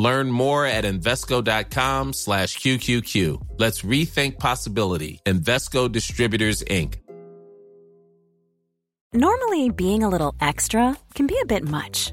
Learn more at Invesco.com slash QQQ. Let's rethink possibility. Invesco Distributors, Inc. Normally, being a little extra can be a bit much,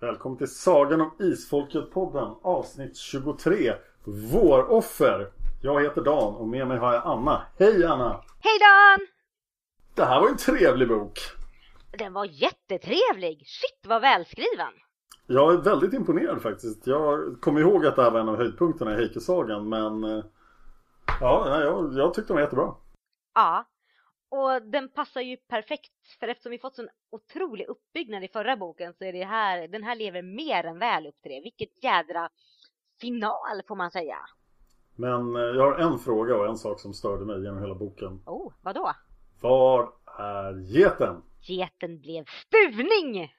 Välkommen till Sagan om Isfolket-podden avsnitt 23 Våroffer Jag heter Dan och med mig har jag Anna. Hej Anna! Hej Dan! Det här var en trevlig bok. Den var jättetrevlig! Shit vad välskriven! Jag är väldigt imponerad faktiskt. Jag kommer ihåg att det här var en av höjdpunkterna i Heike-sagan men eh, Ja, jag, jag tyckte den var jättebra. Ja, och den passar ju perfekt för eftersom vi fått sån otrolig uppbyggnad i förra boken så är det här, den här lever mer än väl upp till det. Vilket jädra final får man säga. Men eh, jag har en fråga och en sak som störde mig genom hela boken. Oh, vadå? Var är geten? Geten blev stuvning!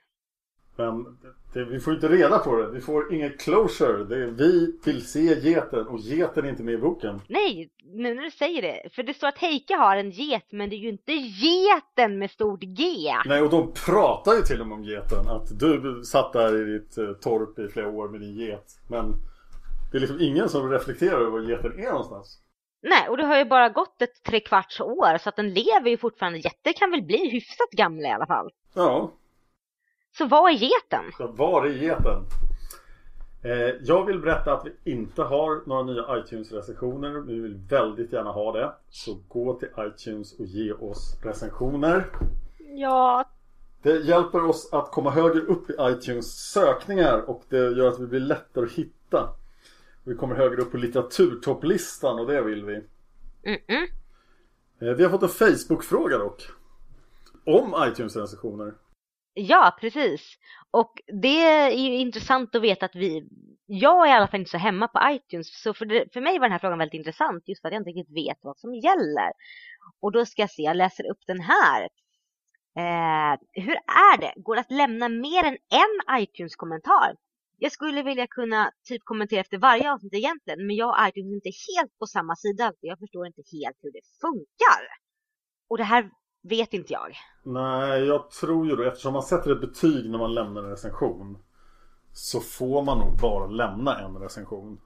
Men det, vi får inte reda på det. Vi får inget closure. Det, vi vill se geten och geten är inte med i boken. Nej, nu när du säger det. För det står att Heike har en get men det är ju inte geten med stort G. Nej och de pratar ju till och med om geten. Att du satt där i ditt eh, torp i flera år med din get. Men det är liksom ingen som reflekterar över var geten är någonstans. Nej, och det har ju bara gått ett trekvarts år så att den lever ju fortfarande. Getter kan väl bli hyfsat gamla i alla fall. Ja, Så vad är geten? Så var är geten? Eh, jag vill berätta att vi inte har några nya iTunes-recensioner. Vi vill väldigt gärna ha det. Så gå till iTunes och ge oss recensioner. Ja, Det hjälper oss att komma högre upp i iTunes sökningar och det gör att vi blir lättare att hitta. Vi kommer högre upp på litteraturtopplistan och det vill vi. mm-mm. Eh, Vi har fått en Facebook-fråga dock. Om iTunes-recensioner. Ja, precis. Och det är ju intressant att veta att vi, jag är i alla fall inte så hemma på iTunes, så för, det, för mig var den här frågan väldigt intressant just för att jag inte riktigt vet vad som gäller. Och då ska jag se, jag läser upp den här. Eh, hur är det? Går det att lämna mer än en iTunes-kommentar? Jag skulle vilja kunna typ kommentera efter varje avsnitt egentligen, men jag och iTunes är inte helt på samma sida. Jag förstår inte helt hur det funkar. Och det här vet inte jag. Nej, jag tror ju då eftersom man sätter ett betyg när man lämnar en recension. Så får man nog bara lämna en recension.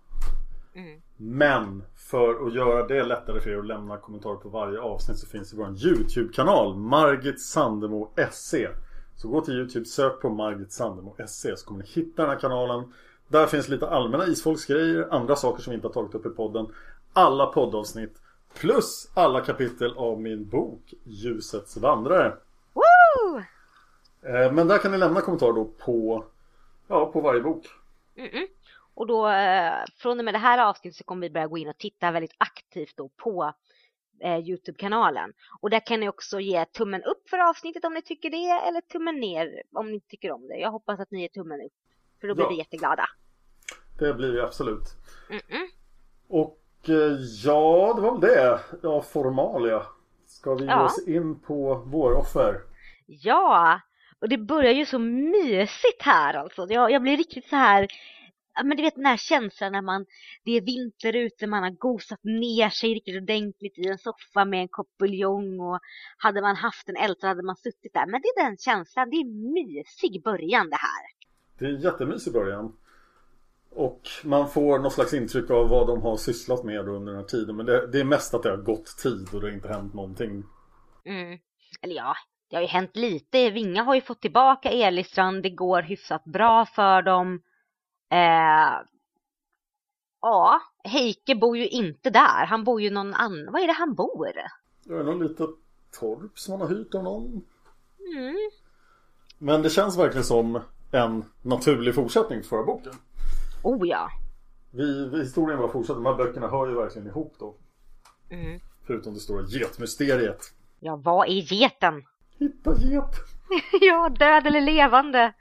Mm. Men för att göra det lättare för er att lämna kommentarer på varje avsnitt så finns det vår YouTube-kanal Margit Sandemo SE. Så gå till YouTube, sök på Margit Sandemo SE så kommer ni hitta den här kanalen. Där finns lite allmänna isfolksgrejer, andra saker som vi inte har tagit upp i podden. Alla poddavsnitt plus alla kapitel av min bok Ljusets vandrare. Woo! Eh, Men där kan ni lämna kommentarer då på, ja, på varje bok. Mm-mm. Och då eh, från och med det här avsnittet så kommer vi börja gå in och titta väldigt aktivt då på eh, Youtube-kanalen. Och där kan ni också ge tummen upp för avsnittet om ni tycker det eller tummen ner om ni tycker om det. Jag hoppas att ni ger tummen upp för då blir Ja. vi jätteglada. Det blir vi absolut. Mm-mm. Och ja, det var väl det. Ja, formalia. Ska vi ge Ja. oss in på våroffer? Ja, Och det börjar ju så mysigt här alltså. Jag, jag blir riktigt så här men du vet den här känslan när man, det är vinter ute, man har gosat ner sig riktigt ordentligt i en soffa med en kopp buljong och hade man haft en eld så hade man suttit där. Men det är den känslan, det är en mysig början det här. Det är en jättemysig början. Och man får något slags intryck av vad de har sysslat med under den här tiden. Men det, det är mest att det har gått tid och det har inte hänt någonting. Mm. Eller ja, det har ju hänt lite. Vinga har ju fått tillbaka Elistrand. Det går hyfsat bra för dem. Eh, ja, Heike bor ju inte där. Han bor ju någon annan. Var är det han bor? Det är någon litet torp som han har hyrt av någon. Mm. Men det känns verkligen som en naturlig fortsättning på förra boken. Oh ja. Vi, vi, historien bara fortsätter. De här böckerna hör ju verkligen ihop då. Mm. Förutom det stora getmysteriet. Ja, vad är geten? Hitta get! ja, död eller levande.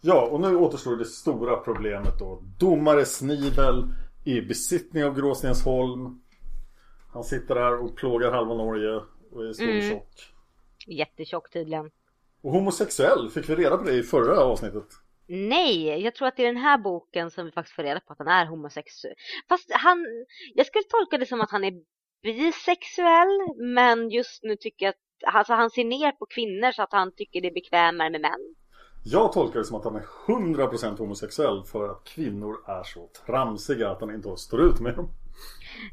Ja, och nu återstår det stora problemet då. Domare Snivel i besittning av Gråstensholm. Han sitter där och plågar halva Norge och är stor Mm. tjock. Jättetjock tydligen. Och homosexuell, fick vi reda på det i förra avsnittet? Nej, jag tror att det är den här boken som vi faktiskt får reda på att han är homosexuell. Fast han, jag skulle tolka det som att han är bisexuell, men just nu tycker jag att alltså han ser ner på kvinnor så att han tycker det är bekvämare med män. Jag tolkar det som att han är 100% homosexuell för att kvinnor är så tramsiga att han inte står ut med dem.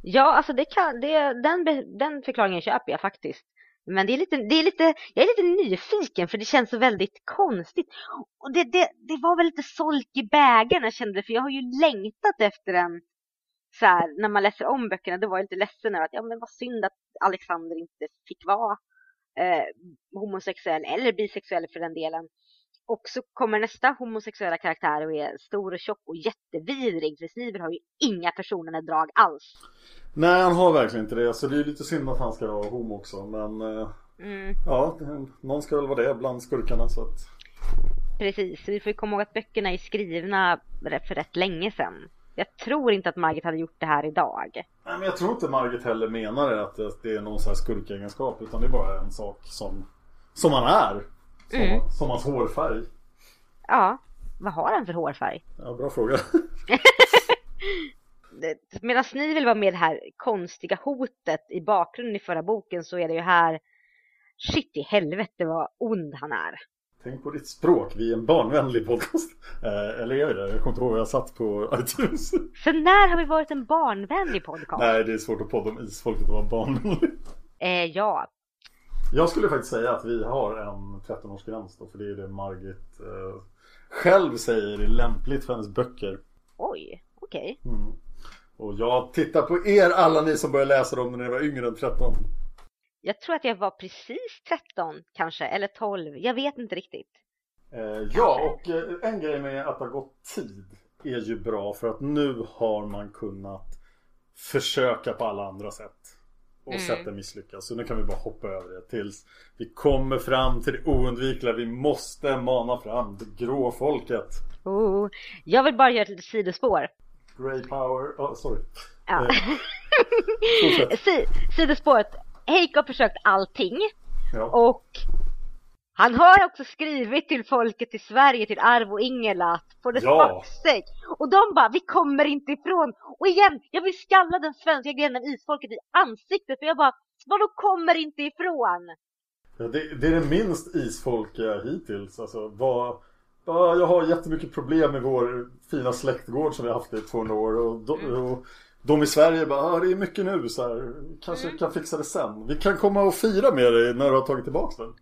Ja, alltså det kan, det, den, den förklaringen köper jag faktiskt. Men det är lite, det är lite, jag är lite nyfiken för det känns så väldigt konstigt. Och det, det, det var väl lite solk i bägaren jag kände för jag har ju längtat efter en så här, när man läser om böckerna, då var jag lite ledsen över att ja men vad synd att Alexander inte fick vara eh, homosexuell eller bisexuell för den delen. Och så kommer nästa homosexuella karaktär och är stor och tjock och jättevidrig. För Sniver har ju inga personliga drag alls. Nej, han har verkligen inte det. Så det är lite synd att han ska vara homo också. Men eh, Mm. ja, det- någon ska väl vara det bland skurkarna. Så att... Precis, vi får ju komma ihåg att böckerna är skrivna för rätt länge sedan. Jag tror inte att Margit hade gjort det här idag. Nej, men jag tror inte Margit heller menar att det- är någon sån här skurkegenskap. Utan det är bara en sak som, som han är. Som, Mm. som hans hårfärg. Ja, vad har han för hårfärg? Ja, bra fråga. Medan Snivel var med det här konstiga hotet i bakgrunden i förra boken så är det ju här Shit i helvete vad ond han är. Tänk på ditt språk, vi är en barnvänlig podcast. Eh, eller är vi det? Jag kommer inte ihåg vad jag satt på iTunes. För när har vi varit en barnvänlig podcast? Nej, det är svårt att podda om isfolket och vara barnvänlig. Eh, ja, Jag skulle faktiskt säga att vi har en 13-årsgräns då, för det är det Margit eh, själv säger är lämpligt för hennes böcker. oj, okej. Mm. Och jag tittar på er alla ni som började läsa dem när ni var yngre än 13. Jag tror att jag var precis 13 kanske, eller 12. Jag vet inte riktigt. Eh, ja, och eh, en grej med att det har gått tid är ju bra för att nu har man kunnat försöka på alla andra sätt. Och Mm. sätten misslyckas. Så nu kan vi bara hoppa över det tills vi kommer fram till det oundvikliga. Vi måste mana fram det grå folket. Oh, jag vill bara göra ett litet sidospår. Grey power. Oh, sorry. Ja. Eh, sidospåret. Heike har försökt allting Ja. och han har också skrivit till folket i Sverige, till Arv och Ingela, att for the Ja. fuck's. Och de bara, vi kommer inte ifrån. Och igen, jag vill skalla den svenska grenen isfolket i ansiktet för jag bara, vadå kommer inte ifrån? Ja, det, det är det minst isfolkiga hittills. Alltså, vad, ja, jag har jättemycket problem med vår fina släktgård som vi har haft i 200 år. Och de, Mm. och de i Sverige bara, ah, det är mycket nu. Så här, kanske Mm. kan fixa det sen. Vi kan komma och fira med dig när du har tagit tillbaka den.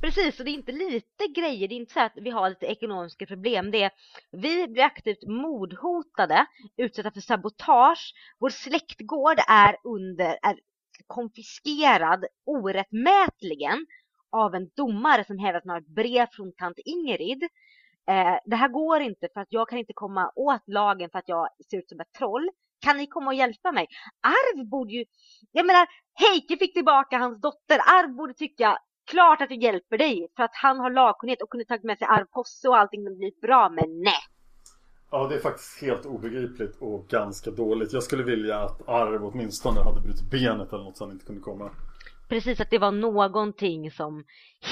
Precis, och det är inte lite grejer, det är inte så att vi har lite ekonomiska problem. Det är, vi blir aktivt mordhotade, utsatta för sabotage, vår släktgård är under, är konfiskerad orättmätligen av en domare som hävdar att han har ett brev från tant Ingrid. Eh, det här går inte för att jag kan inte komma åt lagen för att jag ser ut som ett troll. Kan ni komma och hjälpa mig? Arv borde ju, jag menar, Heike fick tillbaka hans dotter. Arv borde tycka, klart att jag hjälper dig för att han har lagkunnighet och kunde tagit med sig Arv Posse och allting och blivit bra, men nej. Ja, det är faktiskt helt obegripligt och ganska dåligt. Jag skulle vilja att Arv åtminstone hade brutit benet eller något så han inte kunde komma precis att det var någonting som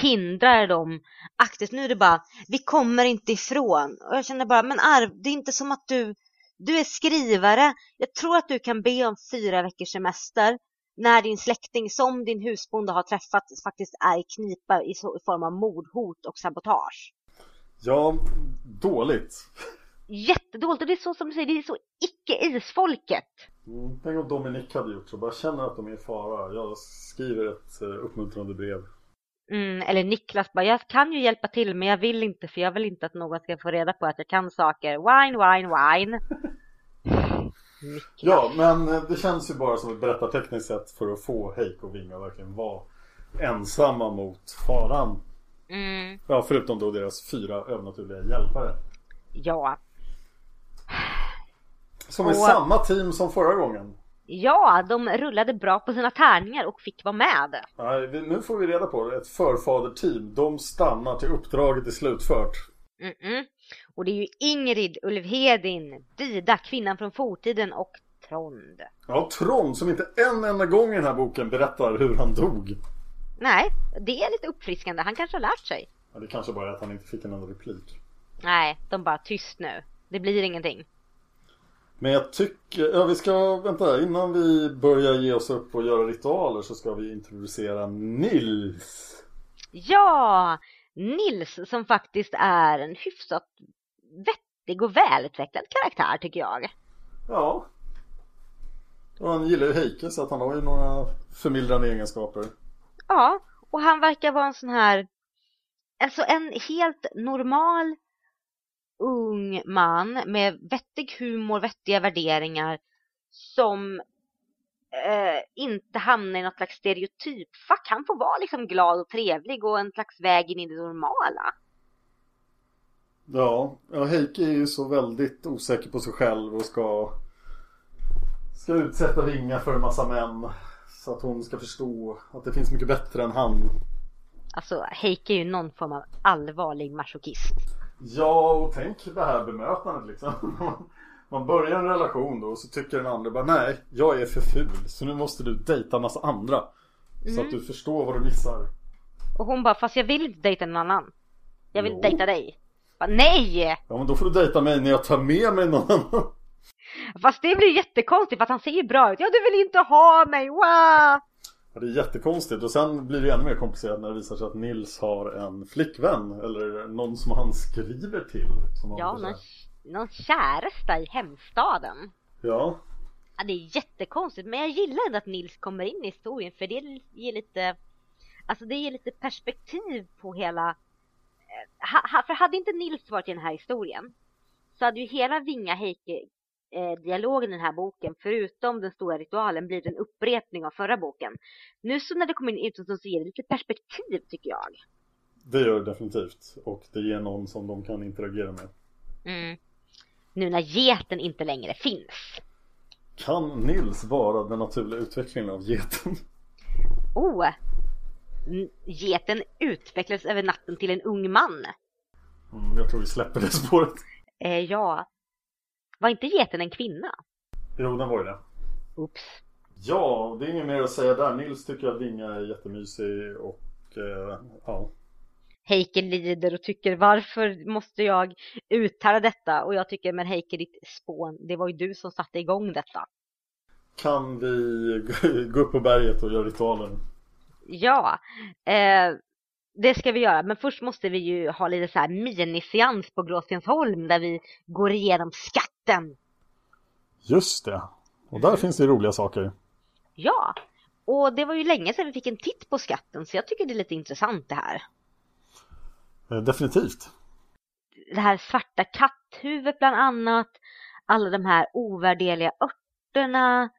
hindrade dem. Aktivt nu är det bara, vi kommer inte ifrån. Och jag känner bara, men Arv, det är inte som att du, du är skrivare. Jag tror att du kan be om fyra veckors semester när din släkting som din husbonde har träffat faktiskt är i knipa i, så, i form av mordhot och sabotage. Ja, dåligt. Jättedåligt och det är så som du säger, det är så icke-isfolket. Mm, tänk om Dominik hade gjort så, bara känner att de är i fara. Jag skriver ett uh, uppmuntrande brev. Mm, eller Niklas bara, jag kan ju hjälpa till men jag vill inte för jag vill inte att någon ska få reda på att jag kan saker. Wine, wine, wine. ja, men eh, det känns ju bara som ett berättartekniskt sätt för att få Heiko och Vinga verkligen vara ensamma mot faran. Mm. Ja, förutom då deras fyra övernaturliga hjälpare. Ja. Som är och... samma team som förra gången. Ja, de rullade bra på sina tärningar och fick vara med. Nej, nu får vi reda på det. Ett förfaderteam. De stannar till uppdraget är slutfört. Mm -mm. Och det är ju Ingrid, Ulvhedin, Dida, kvinnan från fortiden och Trond. Ja, Trond som inte en enda gång i den här boken berättar hur han dog. Nej, det är lite uppfriskande. Han kanske har lärt sig. Ja, det kanske bara är att han inte fick en enda replik. Nej, de bara tyst nu. Det blir ingenting. Men jag tycker, ja vi ska, vänta, innan vi börjar ge oss upp och göra ritualer så ska vi introducera Nils. Ja, Nils som faktiskt är en hyfsat vettig och välutvecklad karaktär tycker jag. Ja. Och han gillar ju Heike så att han har ju några förmildrande egenskaper. Ja, och han verkar vara en sån här, alltså en helt normal ung man med vettig humor, vettiga värderingar som eh, inte hamnar i något slags stereotypfack. Han får vara liksom glad och trevlig och en slags väg in i det normala. Ja, ja Heike är ju så väldigt osäker på sig själv och ska ska utsätta Vinga för en massa män. Så att hon ska förstå att det finns mycket bättre än han. Alltså Heike är ju någon form av allvarlig masochist. Ja, och tänk det här bemötandet liksom. Man börjar en relation då och så tycker den andra bara nej, jag är för ful så nu måste du dejta en massa andra. Mm. Så att mm. du förstår vad du missar. Och hon bara, fast jag vill inte dejta någon annan. Jag vill jo. dejta dig. Bara, nej! Ja men då får du dejta mig när jag tar med mig någon annan. Fast det blir jättekonstigt för att han ser ju bra ut. Ja du vill inte ha mig, wow! Ja, det är jättekonstigt och sen blir det ännu mer komplicerat när det visar sig att Nils har en flickvän eller någon som han skriver till. ja, någon, någon käresta i hemstaden. Ja. Ja, det är jättekonstigt men jag gillar ändå att Nils kommer in i historien för det ger lite Alltså det ger lite perspektiv på hela eh, För hade inte Nils varit i den här historien så hade ju hela Vinga eh, dialogen i den här boken, förutom den stora ritualen, blir en upprepning av förra boken. Nu så när det kommer in utomstående så ger det lite perspektiv tycker jag. Det gör det definitivt. Och det ger någon som de kan interagera med. Mm. Nu när geten inte längre finns. Kan Nils vara den naturliga utvecklingen av geten? Oh! Geten utvecklades över natten till en ung man. Mm, jag tror vi släpper det spåret. Eh, ja, var inte geten en kvinna? Jo, den var ju det. Oops. Ja, det är inget mer att säga där. Nils tycker att Vinga är jättemysig och eh, ja. Heike lider och tycker varför måste jag uttala detta? Och jag tycker men Heike ditt spån, det var ju du som satte igång detta. Kan vi gå upp på berget och göra ritualen? Ja, eh, det ska vi göra, men först måste vi ju ha lite så här miniseans på Gråstensholm där vi går igenom skatten. Just det, och där finns det roliga saker. Ja, och det var ju länge sedan vi fick en titt på skatten så jag tycker det är lite intressant det här. Eh, definitivt. Det här svarta katthuvudet bland annat, alla de här ovärdeliga örterna,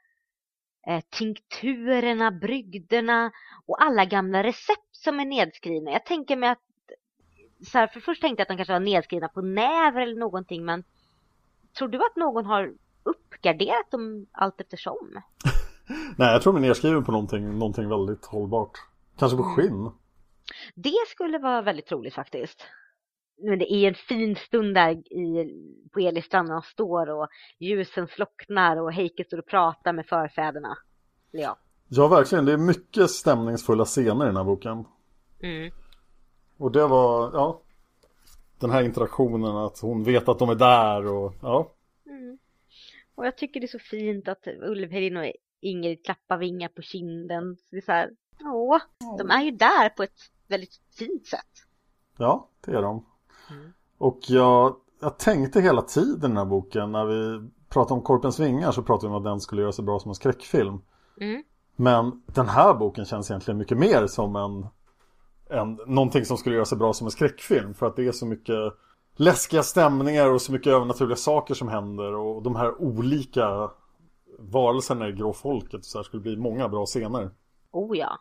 eh, tinkturerna, brygderna och alla gamla recept som är nedskrivna. Jag tänker mig att så här, för först tänkte jag att de kanske var nedskrivna på näver eller någonting men tror du att någon har uppgraderat dem allt eftersom? Nej, jag tror de är nedskriven på någonting, någonting väldigt hållbart. Kanske på mm. skinn. Det skulle vara väldigt troligt faktiskt. Men det är en fin stund där i, på Elistrand när de står och ljusen slocknar och Heike står och pratar med förfäderna. Ja. Ja, verkligen. Det är mycket stämningsfulla scener i den här boken. Mm. Och det var, ja. Den här interaktionen, att hon vet att de är där och ja. Mm. Och jag tycker det är så fint att Ulvhedin och Ingrid klappar vingar på kinden. Så det är så här, åh, de är ju där på ett väldigt fint sätt. Ja, det är de. Mm. Och jag, jag tänkte hela tiden i den här boken när vi pratade om Korpens vingar så pratade vi om att den skulle göra sig bra som en skräckfilm. Mm. Men den här boken känns egentligen mycket mer som en, en någonting som skulle göra sig bra som en skräckfilm. För att det är så mycket läskiga stämningar och så mycket övernaturliga saker som händer. Och de här olika varelserna i gråfolket så här skulle bli många bra scener. Oh ja.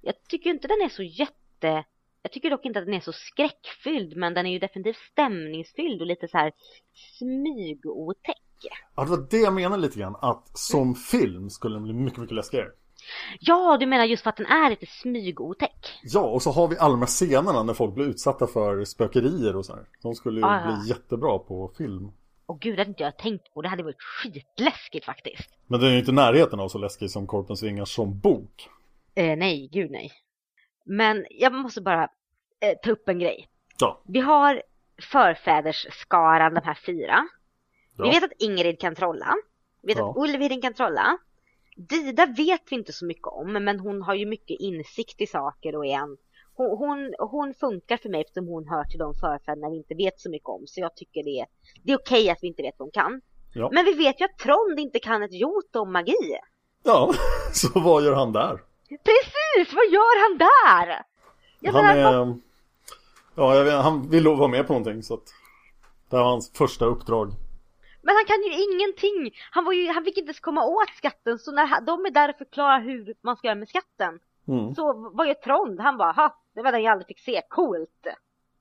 Jag tycker inte den är så jätte... Jag tycker dock inte att den är så skräckfylld men den är ju definitivt stämningsfylld och lite så här smygotäck. Ja, det var det jag menade lite grann. Att som film skulle den bli mycket, mycket läskigare. Ja, du menar just för att den är lite smygotäck. Ja, och så har vi alla de här scenerna när folk blir utsatta för spökerier och så här. De skulle ju Ah, ja. bli jättebra på film. Och gud, det hade inte jag tänkt på. Det hade varit skitläskigt faktiskt. Men den är ju inte i närheten av så läskig som Korpens vingar som bok. Eh, nej, gud nej. Men jag måste bara eh, ta upp en grej. Ja. Vi har förfädersskaran, de här fyra. Ja. Vi vet att Ingrid kan trolla. Vi vet Ja. att Ulvhedin kan trolla. Dida vet vi inte så mycket om, men hon har ju mycket insikt i saker och är en... Hon, hon, hon funkar för mig eftersom hon hör till de förfäderna vi inte vet så mycket om. Så jag tycker det är, det är okej att vi inte vet vad hon kan. Ja. Men vi vet ju att Trond inte kan ett jot om magi. Ja, så vad gör han där? Precis, vad gör han där? Jag Han menar, är... Ja, jag vet, han vill vara med på någonting så att... Det här var hans första uppdrag. Men han kan ju ingenting. Han, var ju, han fick inte ens komma åt skatten. Så när han- de är där och förklarar hur man ska göra med skatten. Mm. Så vad gör Trond? Han bara, ha, det var den jag aldrig fick se. Coolt.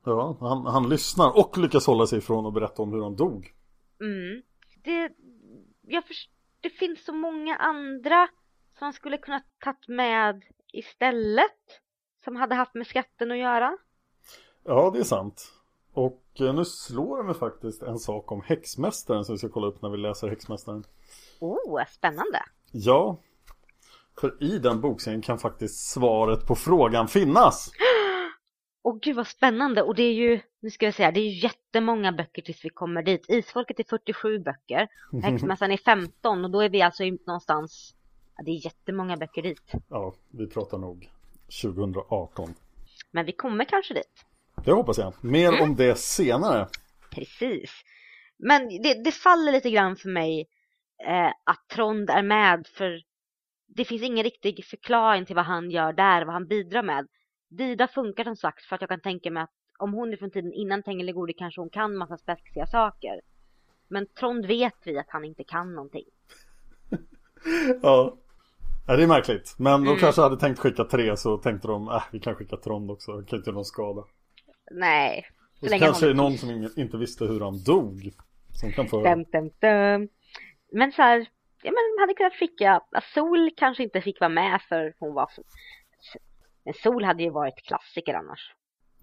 Ja, han, han lyssnar och lyckas hålla sig ifrån och berätta om hur han dog. Mm. Det, jag först, det finns så många andra som man skulle kunna tagit med istället. Som hade haft med skatten att göra. Ja, det är sant. Och nu slår det mig faktiskt en sak om häxmästaren som vi ska kolla upp när vi läser häxmästaren. Oh, spännande. Ja, för i den bokserien kan faktiskt svaret på frågan finnas. Åh gud vad spännande och det är ju, nu ska jag säga, det är ju jättemånga böcker tills vi kommer dit. Isfolket är 47 böcker, och Häxmästaren är 15 och då är vi alltså någonstans, ja, det är jättemånga böcker dit. Ja, vi pratar nog 2018. Men vi kommer kanske dit. Det hoppas jag. Mer om det senare. Precis. Men det, det faller lite grann för mig eh, att Trond är med för det finns ingen riktig förklaring till vad han gör där, vad han bidrar med. Dida funkar som sagt för att jag kan tänka mig att om hon är från tiden innan Tengilgodi kanske hon kan massa spexiga saker. Men Trond vet vi att han inte kan någonting. Ja. ja, det är märkligt. Men de Mm. kanske hade tänkt skicka tre så tänkte de, äh, vi kan skicka Trond också. Det kan inte göra någon skada. Nej. Och så kanske det är någon som inte visste hur han dog. Som kan få Dum, dum, dum. Men så här, ja men man hade kunnat skicka, Sol kanske inte fick vara med för hon var. Men Sol hade ju varit klassiker annars.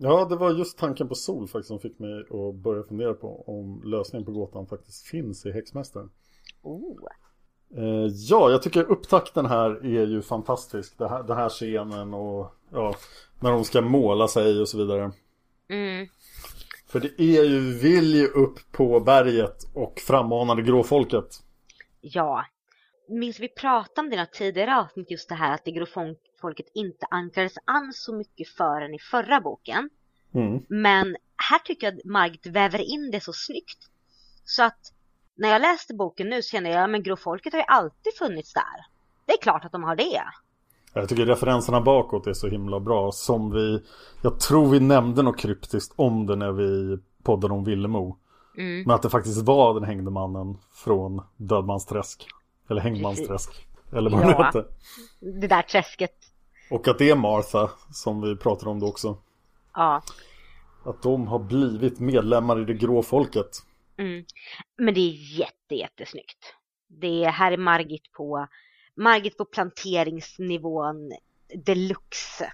Ja, det var just tanken på sol faktiskt som fick mig att börja fundera på om lösningen på gåtan faktiskt finns i Häxmästaren. Oh. Eh, ja, jag tycker upptakten här är ju fantastisk. Det här, den här scenen och ja, när de ska måla sig och så vidare. Mm. För det är ju, vi vill ju upp på berget och frammana det gråfolket. Ja. Minns vi pratade om det i något tidigare avsnitt just det här att det gråfolket inte anklades an så mycket för den i förra boken. Mm. Men här tycker jag att Margit väver in det så snyggt. Så att när jag läste boken nu så känner jag, men gråfolket har ju alltid funnits där. Det är klart att de har det. Jag tycker referenserna bakåt är så himla bra. Som vi, jag tror vi nämnde något kryptiskt om det när vi poddade om Villemo. Mm. Men att det faktiskt var den hängde mannen från Dödmansträsk. Eller Hängmansträsk. Eller vad det Ja. hette. Det där träsket. Och att det är Martha som vi pratade om då också. Ja. Att de har blivit medlemmar i det grå folket. Mm. Men det är jätte, jättesnyggt. Det är, här är Margit på, Margit på planteringsnivån deluxe.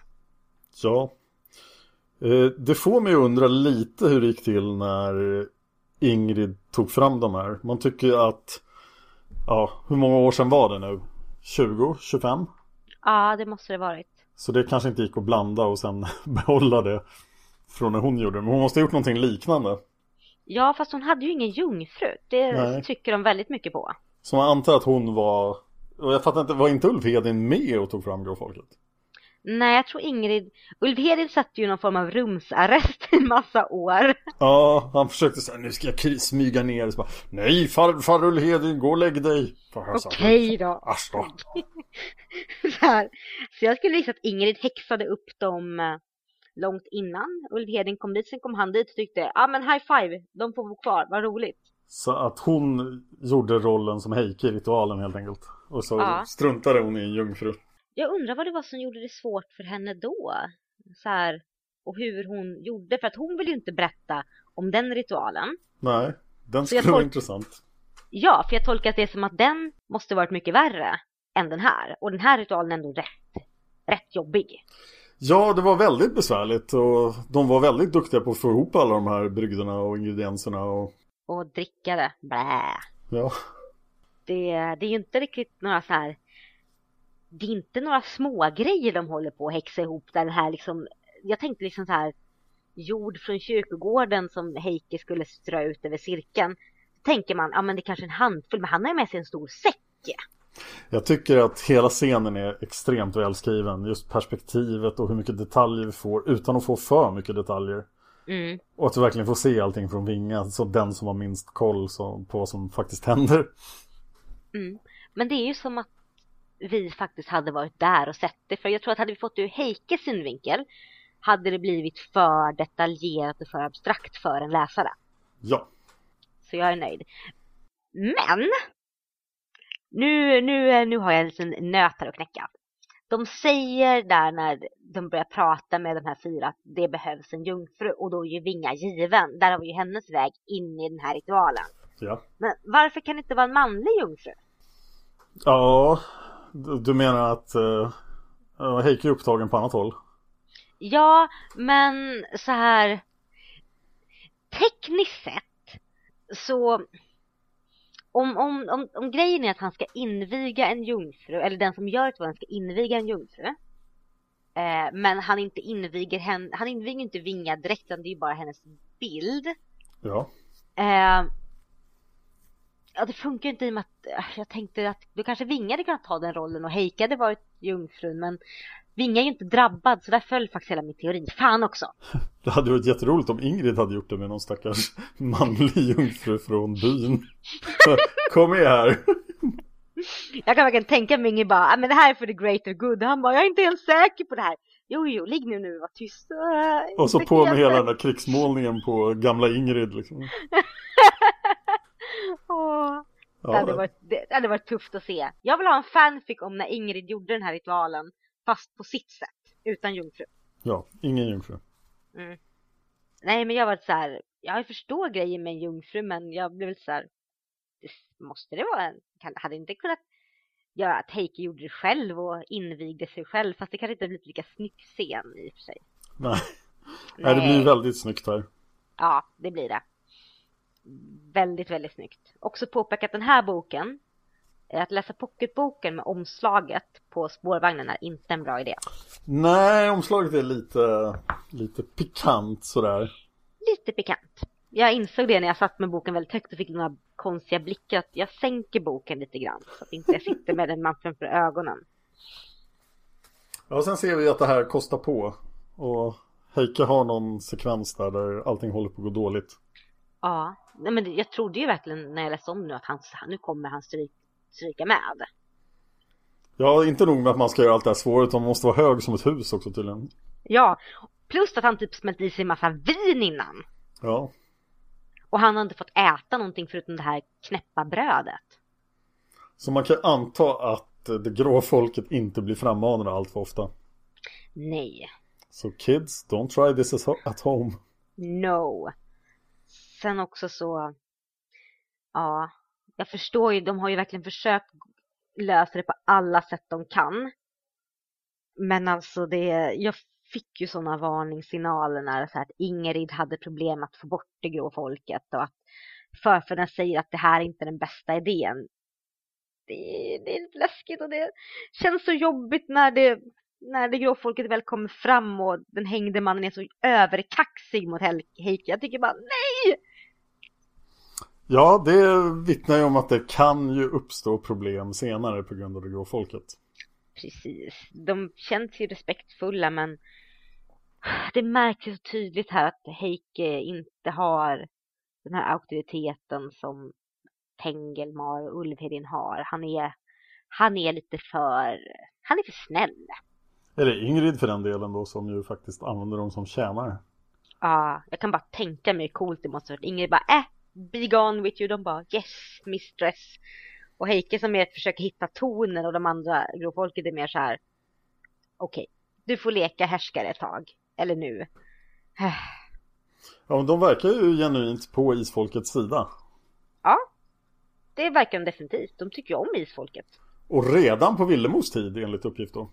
Ja. Eh, Det får mig att undra lite hur det gick till när Ingrid tog fram de här. Man tycker att, ja, hur många år sedan var det nu? 20? 25? Ja, det måste det varit. Så det kanske inte gick att blanda och sen behålla det från när hon gjorde det. Men hon måste ha gjort någonting liknande. Ja, fast hon hade ju ingen jungfru. Det Nej. trycker de väldigt mycket på. Så man antar att hon var och jag fattar inte, var inte Ulf Hedin med och tog fram Gråfolket? Nej, jag tror Ingrid... Ulf Hedin satt ju någon form av rumsarrest i en massa år. Ja, han försökte säga nu ska jag smyga ner. Så bara, Nej, farfar Ulf Hedin, gå och lägg dig. Okej då. Asch då. Så, här. så jag skulle gissa att Ingrid häxade upp dem eh, långt innan Ulf Hedin kom dit. Sen kom han dit och tyckte, ja ah, men high five, de får bo kvar, vad roligt. Så att hon gjorde rollen som Heike i ritualen helt enkelt. Och så Ja. struntade hon i en jungfru. Jag undrar vad det var som gjorde det svårt för henne då. Så här, och hur hon gjorde, för att hon vill ju inte berätta om den ritualen. Nej, den skulle vara intressant. Ja, för jag tolkar det som att den måste varit mycket värre än den här. Och den här ritualen är ändå rätt, rätt jobbig. Ja, det var väldigt besvärligt och de var väldigt duktiga på att få ihop alla de här brygderna och ingredienserna och Och dricka det, blä. ja. Det, det är ju inte riktigt några så här det är inte några små grejer de håller på att häxa ihop den här liksom jag tänkte liksom så här jord från kyrkogården som Heike skulle strö ut över cirkeln. Då tänker man, ja men det är kanske en handfull, men han har ju med sig en stor säck. Jag tycker att hela scenen är extremt välskriven. Just perspektivet och hur mycket detaljer vi får utan att få för mycket detaljer. Mm. Och att vi verkligen får se allting från Vinga. Så den som har minst koll så, på vad som faktiskt händer. Mm. Men det är ju som att vi faktiskt hade varit där och sett det. För jag tror att hade vi fått det ur Heikes synvinkel hade det blivit för detaljerat och för abstrakt för en läsare. Ja. Så jag är nöjd. Men! Nu, nu, nu har jag en liten nöt här att knäcka. De säger där när de börjar prata med de här fyra att det behövs en jungfru och då är ju Vinga given. Där har vi ju hennes väg in i den här ritualen. Ja. Men varför kan det inte vara en manlig jungfru? Ja. Du menar att uh, Heike är upptagen på annat håll? Ja, men så här tekniskt sett så om, om, om, om grejen är att han ska inviga en jungfru, eller den som gör ritualen ska inviga en jungfru eh, men han inte inviger henne, han inviger inte Vinga direkt utan det är ju bara hennes bild Ja. eh, Ja det funkar ju inte i och med att eh, jag tänkte att då kanske Vinga hade kunnat ta den rollen och Heike hade varit jungfrun men Vinga är ju inte drabbad så där föll faktiskt hela min teori. Fan också! Det hade varit jätteroligt om Ingrid hade gjort det med någon stackars manlig jungfru från byn. Kom med här. Jag kan verkligen tänka mig Ingrid bara, "Ah, men det här är för the greater good. Han bara, jag är inte helt säker på det här. Jo, jo, ligg nu nu, var tyst. Äh, Och så på med hela säker." den där krigsmålningen på gamla Ingrid liksom. Åh, det, hade Ja, varit, det hade varit tufft att se. Jag vill ha en fanfic om när Ingrid gjorde den här ritualen, fast på sitt sätt, utan jungfru. ja, ingen jungfru. Nej, men jag var så här, jag förstår grejer med en jungfru, men jag blev lite så här, det, måste det vara en, hade inte kunnat göra att Heike gjorde det själv och invigde sig själv, fast det kanske inte blivit lika snygg scen i och för sig. Nej. Nej, det blir väldigt snyggt här. Ja, det blir det. Väldigt, väldigt snyggt. Också påpeka att den här boken, att läsa pocketboken med omslaget på spårvagnen är inte en bra idé. Nej, omslaget är lite, lite pikant sådär. Lite pikant. Jag insåg det när jag satt med boken väldigt högt och fick några konstiga blickar att jag sänker boken lite grann så att inte jag sitter med den man framför ögonen. Ja, sen ser vi att det här kostar på. Och Heike har någon sekvens där, där allting håller på att gå dåligt. Ja, nej men jag trodde ju verkligen när jag läste om nu att han, nu kommer han stryk, stryka med. Ja, inte nog med att man ska göra allt det här svåra, utan man måste vara hög som ett hus också tydligen. Ja, plus att han typ smält i sig en massa vin innan. Ja, Och han har inte fått äta någonting förutom det här knäppa brödet. så man kan anta att det grå folket inte blir frammanade allt för ofta. Nej, Så kids, don't try this at home. no. Sen också så, ja, jag förstår ju, de har ju verkligen försökt lösa det på alla sätt de kan. Men alltså det, jag fick ju sådana varningssignaler när så här, att Ingrid hade problem att få bort det grå folket och att förfäderna säger att det här är inte den bästa idén. det, det är lite läskigt och det känns så jobbigt när det när det gråfolket väl kommer fram och den hängde mannen är så överkaxig mot Heike. Jag tycker bara nej! Ja, det vittnar ju om att det kan ju uppstå problem senare på grund av det gråfolket. Precis. De känns ju respektfulla men det märks så tydligt här att Heike inte har den här auktoriteten som Tengelmar och Ulvhedin har. Han är, han är lite för, han är för snäll. Eller Ingrid för den delen då som ju faktiskt använder dem som tjänare. Ja, jag kan bara tänka mig hur coolt det måste vara. Ingrid bara, äh, be gone with you. De bara, yes, mistress. Och Heike som är försöker hitta tonen och de andra gråfolket är mer så här, okej, okay, du får leka härskare ett tag. Eller nu. Ja, men de verkar ju genuint på isfolkets sida. Ja, det verkar de definitivt. De tycker ju om isfolket. Och redan på Villemos tid enligt uppgift då.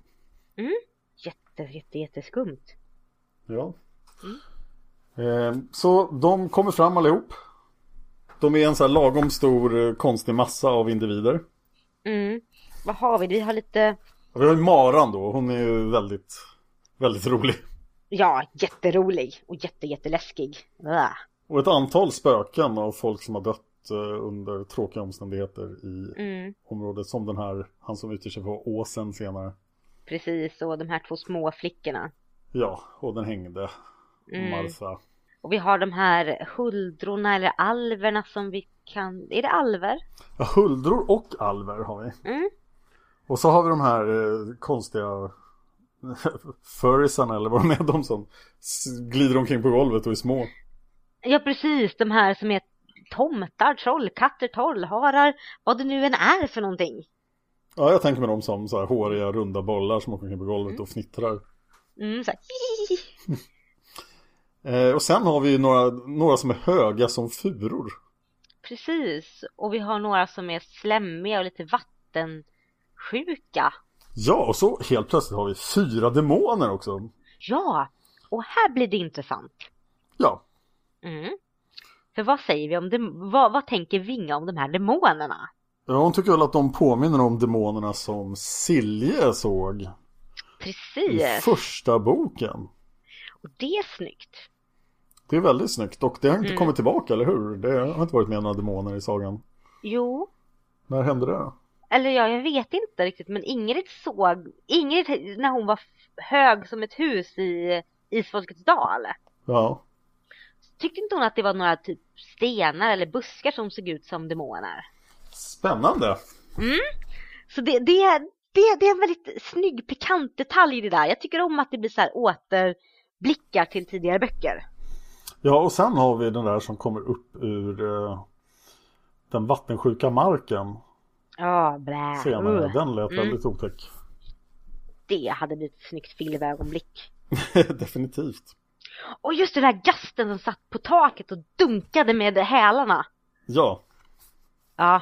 Mm, jätte, jätte, jätteskumt. Ja. Mm. Eh, så de kommer fram allihop. De är en så här lagom stor eh, konstig massa av individer. Mm. Vad har vi? Vi har lite... Vi har ju Maran då. Hon är ju väldigt, väldigt rolig. Ja, jätterolig och jätte, jätteläskig. Blah. Och ett antal spöken av folk som har dött eh, under tråkiga omständigheter i mm. området. Som den här, han som utger sig på åsen senare. Precis, och de här två små flickorna. Ja, och den hängde. Mm. Martha. Och vi har de här huldrorna eller alverna som vi kan... Är det alver? Ja, huldror och alver har vi. Mm. Och så har vi de här eh, konstiga furrisarna eller vad de är, de som glider omkring på golvet och är små. Ja, precis. De här som är tomtar, trollkatter, trollharar, vad det nu än är för någonting. Ja, jag tänker mig dem som så här håriga, runda bollar som åker omkring på golvet mm. och fnittrar. Mm, så eh, och sen har vi några, några som är höga som furor. Precis, och vi har några som är slemmiga och lite vattensjuka. Ja, och så helt plötsligt har vi fyra demoner också. Ja, och här blir det intressant. Ja. Mm. För vad säger vi om det, vad, vad tänker Vinga om de här demonerna? Ja, hon tycker väl att de påminner om demonerna som Silje såg. Precis. I första boken. Och det är snyggt. Det är väldigt snyggt och det har inte mm. kommit tillbaka, eller hur? Det har inte varit med några demoner i sagan. Jo. När hände det? Eller ja, jag vet inte riktigt, men Ingrid såg, Ingrid när hon var hög som ett hus i Isfolkets dal. Ja. Tyckte inte hon att det var några typ stenar eller buskar som såg ut som demoner? Spännande. Mm. Så det, det, det, det är en väldigt snygg pikant detalj i det där. Jag tycker om att det blir så här återblickar till tidigare böcker. Ja, och sen har vi den där som kommer upp ur uh, den vattensjuka marken. Ja, blä. Senare. Uh. Den lät mm. väldigt otäck. Det hade blivit ett snyggt filmögonblick. Definitivt. Och just den där gasten som satt på taket och dunkade med hälarna. Ja. Ja.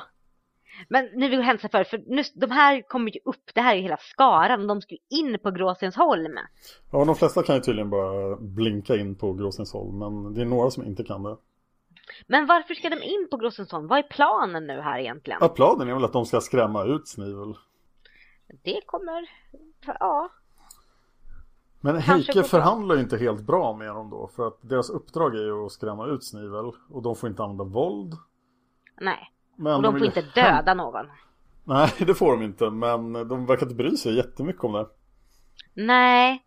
Men nu vill jag hälsa för, för nu, de här kommer ju upp, det här är hela skaran, de ska ju in på Gråstensholm. Ja, de flesta kan ju tydligen bara blinka in på Gråstensholm, men det är några som inte kan det. Men varför ska de in på Gråstensholm? Vad är planen nu här egentligen? Ja, planen är väl att de ska skrämma ut Snivel. Det kommer, ja. Men Heike förhandlar ju inte helt bra med dem då, för att deras uppdrag är ju att skrämma ut Snivel och de får inte använda våld. Nej. Men och de, får inte döda någon. Nej, det får de inte. Men de verkar inte bry sig jättemycket om det. Nej,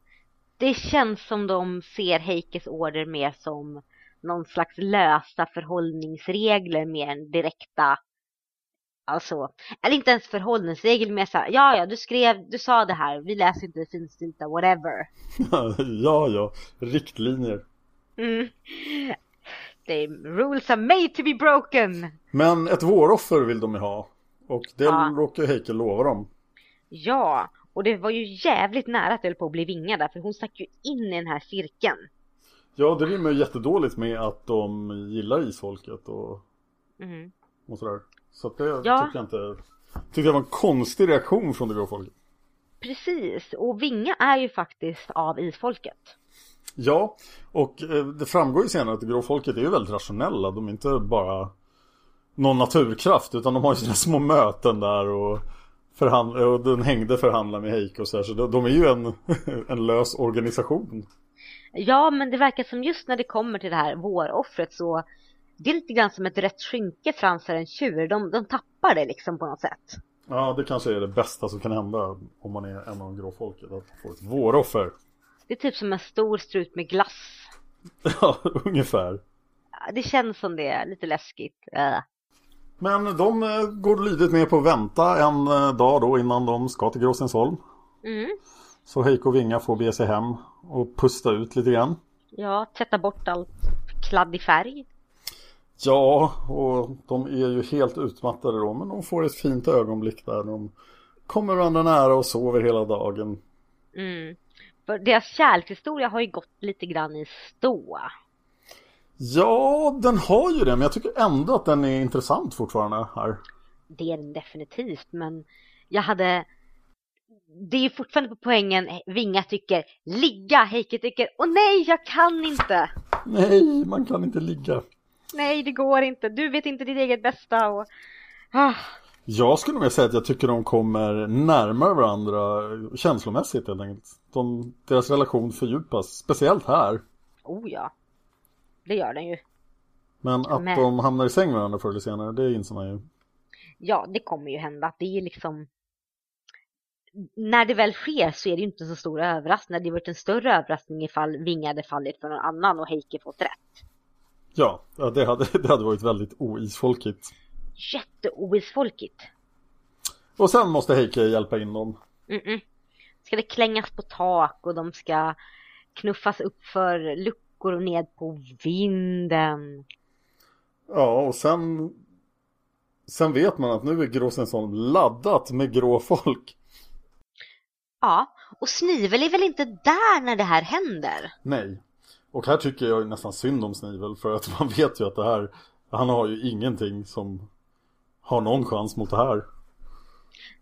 det känns som de ser Heikes order mer som någon slags lösa förhållningsregler mer än direkta Alltså, eller inte ens förhållningsregel mer såhär, ja ja du skrev, du sa det här, vi läser inte det finstilta, whatever. ja ja, riktlinjer. Mm. The rules are made to be broken. Men ett våroffer vill de ju ha. Och det ja. råkar Heike lova dem. Ja, och det var ju jävligt nära att det höll på att bli vingar där. För hon stack ju in i den här cirkeln. Ja, det rimmar ju jättedåligt med att de gillar isfolket och, mm. och sådär. Så att det ja. tycker jag inte... Tyckte jag var en konstig reaktion från det grå folket. Precis, och Vinga är ju faktiskt av isfolket. Ja, och eh, det framgår ju senare att det grå folket är ju väldigt rationella. De är inte bara någon naturkraft utan de har ju sina små möten där och, förhand- och den hängde förhandlar med Heike och så här, så de, de är ju en, en lös organisation. Ja, men det verkar som just när det kommer till det här våroffret så det är lite grann som ett rätt skynke framför en tjur. De, de tappar det liksom på något sätt. Ja, det kanske är det bästa som kan hända om man är en av de grå folket, att få ett våroffer. Det är typ som en stor strut med glass. Ja, ungefär. Det känns som det, lite läskigt. Äh. Men de eh, går lydigt med på att vänta en eh, dag då innan de ska till Gråstensholm. Mm. Så Heiko och Vinga får bege sig hem och pusta ut lite grann. Ja, tvätta bort allt kladdig färg. Ja, och de är ju helt utmattade då, men de får ett fint ögonblick där. De kommer varandra nära och sover hela dagen. Mm. Deras kärlekshistoria har ju gått lite grann i stå. Ja, den har ju det, men jag tycker ändå att den är intressant fortfarande här. Det är den definitivt, men jag hade... Det är ju fortfarande på poängen Vinga tycker ligga, Heike tycker åh nej, jag kan inte. Nej, man kan inte ligga. Nej, det går inte. Du vet inte ditt eget bästa och... Ah. Jag skulle nog säga att jag tycker de kommer närmare varandra känslomässigt helt enkelt. De, deras relation fördjupas, speciellt här. Oh ja, det gör den ju. Men att Men- de hamnar i säng med varandra förr eller senare, det inser man ju. Ja, det kommer ju hända. Det är liksom... När det väl sker så är det ju inte så stor överraskning. Det hade varit en större överraskning ifall Vinga hade fallit för någon annan och Heike fått rätt. Ja, ja det, hade, det hade varit väldigt oisfolkigt. Jätteoisfolkigt. Och sen måste Heike hjälpa in dem. Mm-mm. Ska det klängas på tak och de ska knuffas upp för luckor och ned på vinden. Ja, och sen... Sen vet man att nu är Gråstensholm laddat med grå folk. Ja, och Snivel är väl inte där när det här händer? Nej. Och här tycker jag nästan synd om Snivel för att man vet ju att det här... Han har ju ingenting som har någon chans mot det här.